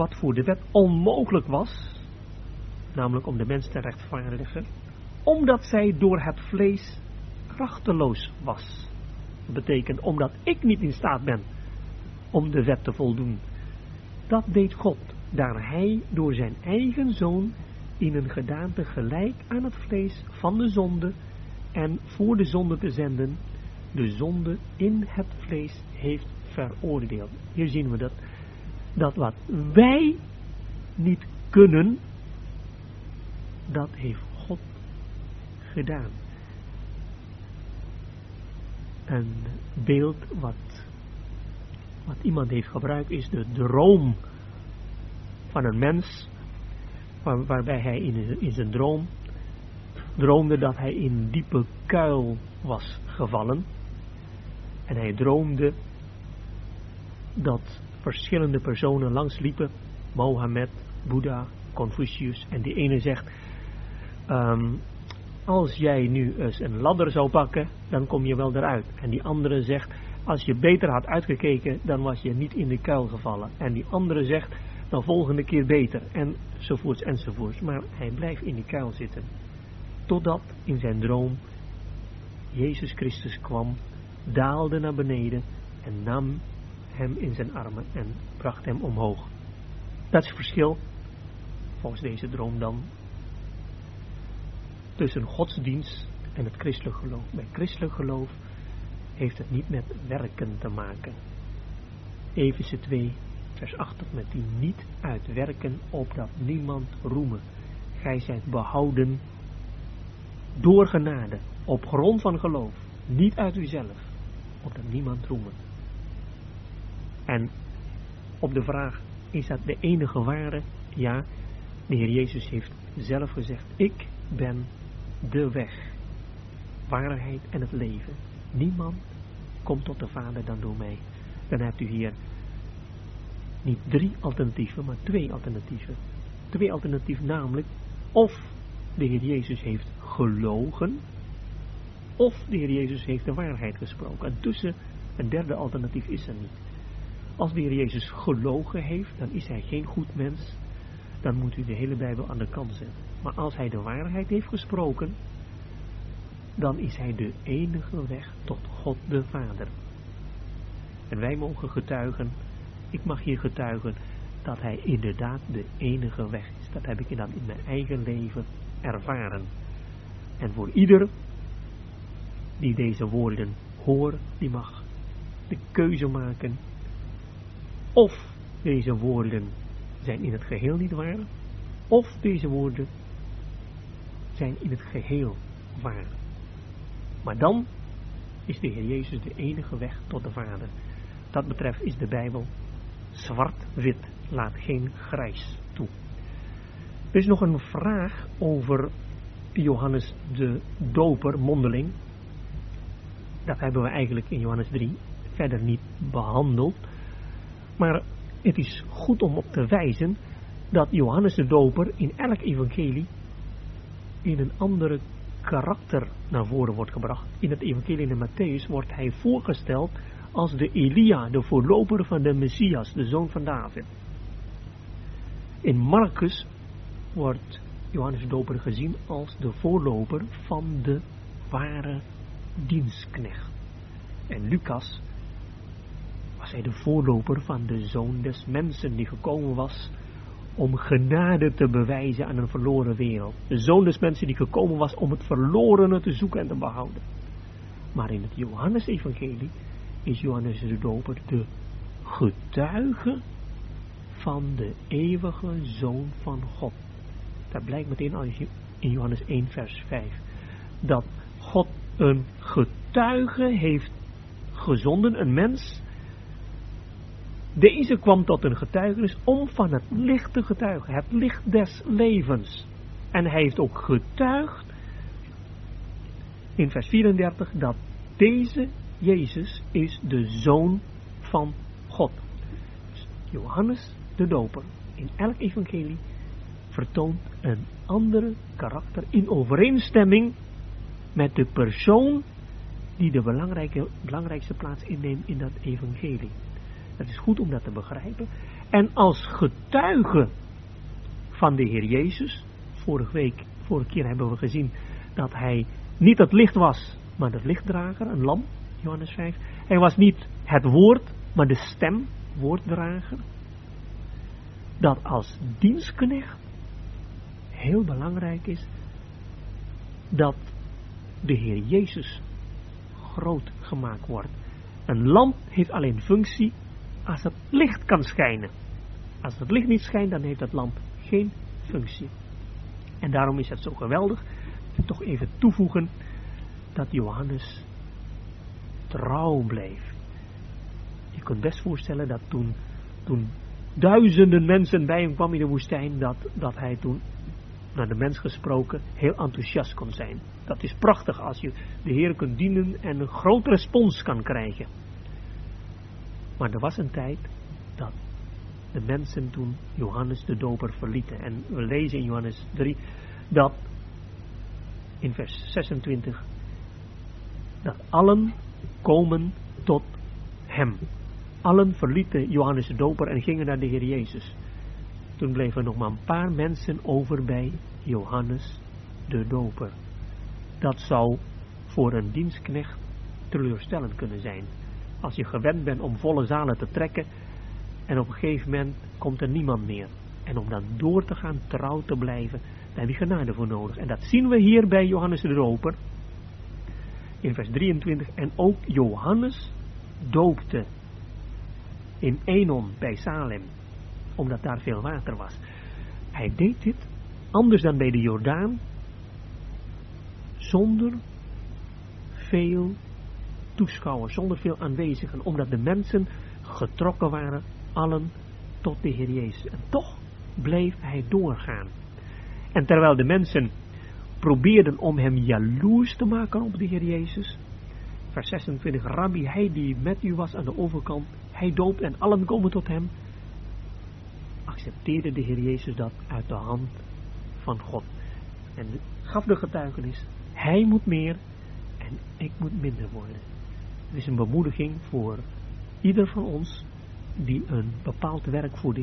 wat voor de wet onmogelijk was, namelijk om de mens te rechtvaardigen, omdat zij door het vlees krachteloos was. Dat betekent omdat ik niet in staat ben om de wet te voldoen. Dat deed God, daar hij door zijn eigen zoon in een gedaante gelijk aan het vlees van de zonde en voor de zonde te zenden, de zonde in het vlees heeft veroordeeld. Hier zien we dat, dat wat wij niet kunnen, dat heeft God gedaan. Een beeld wat, wat iemand heeft gebruikt is de droom van een mens, waar, waarbij hij in, in zijn droom droomde dat hij in diepe kuil was gevallen. En hij droomde dat verschillende personen langsliepen, Mohammed, Boeddha, Confucius, en die ene zegt, um, als jij nu eens een ladder zou pakken, dan kom je wel eruit. En die andere zegt, als je beter had uitgekeken, dan was je niet in de kuil gevallen. En die andere zegt, dan volgende keer beter, enzovoorts, enzovoorts. Maar hij blijft in die kuil zitten. Totdat in zijn droom Jezus Christus kwam, daalde naar beneden en nam hem in zijn armen en bracht hem omhoog. Dat is het verschil, volgens deze droom dan, tussen godsdienst en het christelijk geloof. Bij christelijk geloof heeft het niet met werken te maken. Efeze 2, vers 8 tot met die niet uit werken opdat niemand roemen. Gij zijt behouden door genade, op grond van geloof, niet uit uzelf, opdat niemand roemen. En op de vraag, is dat de enige ware? Ja, de Heer Jezus heeft zelf gezegd, ik ben de weg, waarheid en het leven. Niemand komt tot de Vader dan door mij. Dan hebt u hier niet drie alternatieven, maar twee alternatieven. Twee alternatieven namelijk, of de Heer Jezus heeft gelogen, of de Heer Jezus heeft de waarheid gesproken. En tussen een derde alternatief is er niet. Als de Heer Jezus gelogen heeft, dan is hij geen goed mens. Dan moet u de hele Bijbel aan de kant zetten. Maar als hij de waarheid heeft gesproken, dan is hij de enige weg tot God de Vader. En wij mogen getuigen, ik mag hier getuigen, dat hij inderdaad de enige weg is. Dat heb ik dan in mijn eigen leven ervaren. En voor ieder die deze woorden hoort, die mag de keuze maken of deze woorden zijn in het geheel niet waar, of deze woorden zijn in het geheel waar. Maar dan is de Heer Jezus de enige weg tot de Vader. Dat betreft is de Bijbel zwart-wit, laat geen grijs toe. Er is nog een vraag over Johannes de Doper, mondeling. Dat hebben we eigenlijk in Johannes 3 verder niet behandeld. Maar het is goed om op te wijzen dat Johannes de Doper in elk evangelie in een andere karakter naar voren wordt gebracht. In het evangelie in Matthäus wordt hij voorgesteld als de Elia, de voorloper van de Messias, de zoon van David. In Marcus wordt Johannes de Doper gezien als de voorloper van de ware dienstknecht. En Lucas hij de voorloper van de zoon des mensen die gekomen was om genade te bewijzen aan een verloren wereld. De zoon des mensen die gekomen was om het verlorene te zoeken en te behouden. Maar in het Johannesevangelie is Johannes de Doper de getuige van de eeuwige Zoon van God. Dat blijkt meteen je in Johannes 1 vers 5. Dat God een getuige heeft gezonden, een mens. Deze kwam tot een getuigenis om van het licht te getuigen, het licht des levens. En hij heeft ook getuigd in vers 34 dat deze Jezus is de Zoon van God. Dus Johannes de Doper in elk evangelie vertoont een andere karakter in overeenstemming met de persoon die de belangrijke, belangrijkste plaats inneemt in dat evangelie. Het is goed om dat te begrijpen. En als getuige van de Heer Jezus, vorige week, vorige keer hebben we gezien dat hij niet het licht was, maar de lichtdrager, een lam, Johannes 5. Hij was niet het woord, maar de stem, woorddrager. Dat als dienstknecht heel belangrijk is dat de Heer Jezus groot gemaakt wordt. Een lamp heeft alleen functie als het licht kan schijnen. Als het licht niet schijnt, dan heeft het lamp geen functie. En daarom is het zo geweldig, toch even toevoegen, dat Johannes trouw bleef. Je kunt best voorstellen dat toen, toen duizenden mensen bij hem kwamen in de woestijn, dat, dat hij toen, naar de mens gesproken, heel enthousiast kon zijn. Dat is prachtig als je de Heer kunt dienen en een grote respons kan krijgen. Maar er was een tijd dat de mensen toen Johannes de Doper verlieten. En we lezen in Johannes 3 dat in vers 26 dat allen komen tot hem. Allen verlieten Johannes de Doper en gingen naar de Heer Jezus. Toen bleven nog maar een paar mensen over bij Johannes de Doper. Dat zou voor een dienstknecht teleurstellend kunnen zijn. Als je gewend bent om volle zalen te trekken en op een gegeven moment komt er niemand meer. En om dan door te gaan, trouw te blijven, daar heb je genade voor nodig. En dat zien we hier bij Johannes de Doper. In vers 23. En ook Johannes doopte in Enon bij Salem. Omdat daar veel water was. Hij deed dit anders dan bij de Jordaan. Zonder veel zonder veel aanwezigen. Omdat de mensen getrokken waren, allen tot de Heer Jezus. En toch bleef hij doorgaan. En terwijl de mensen probeerden om hem jaloers te maken op de Heer Jezus. Vers 26, Rabbi, hij die met u was aan de overkant, hij doopt en allen komen tot hem. Accepteerde de Heer Jezus dat uit de hand van God. En gaf de getuigenis, hij moet meer en ik moet minder worden. Het is een bemoediging voor ieder van ons die een bepaald werk voor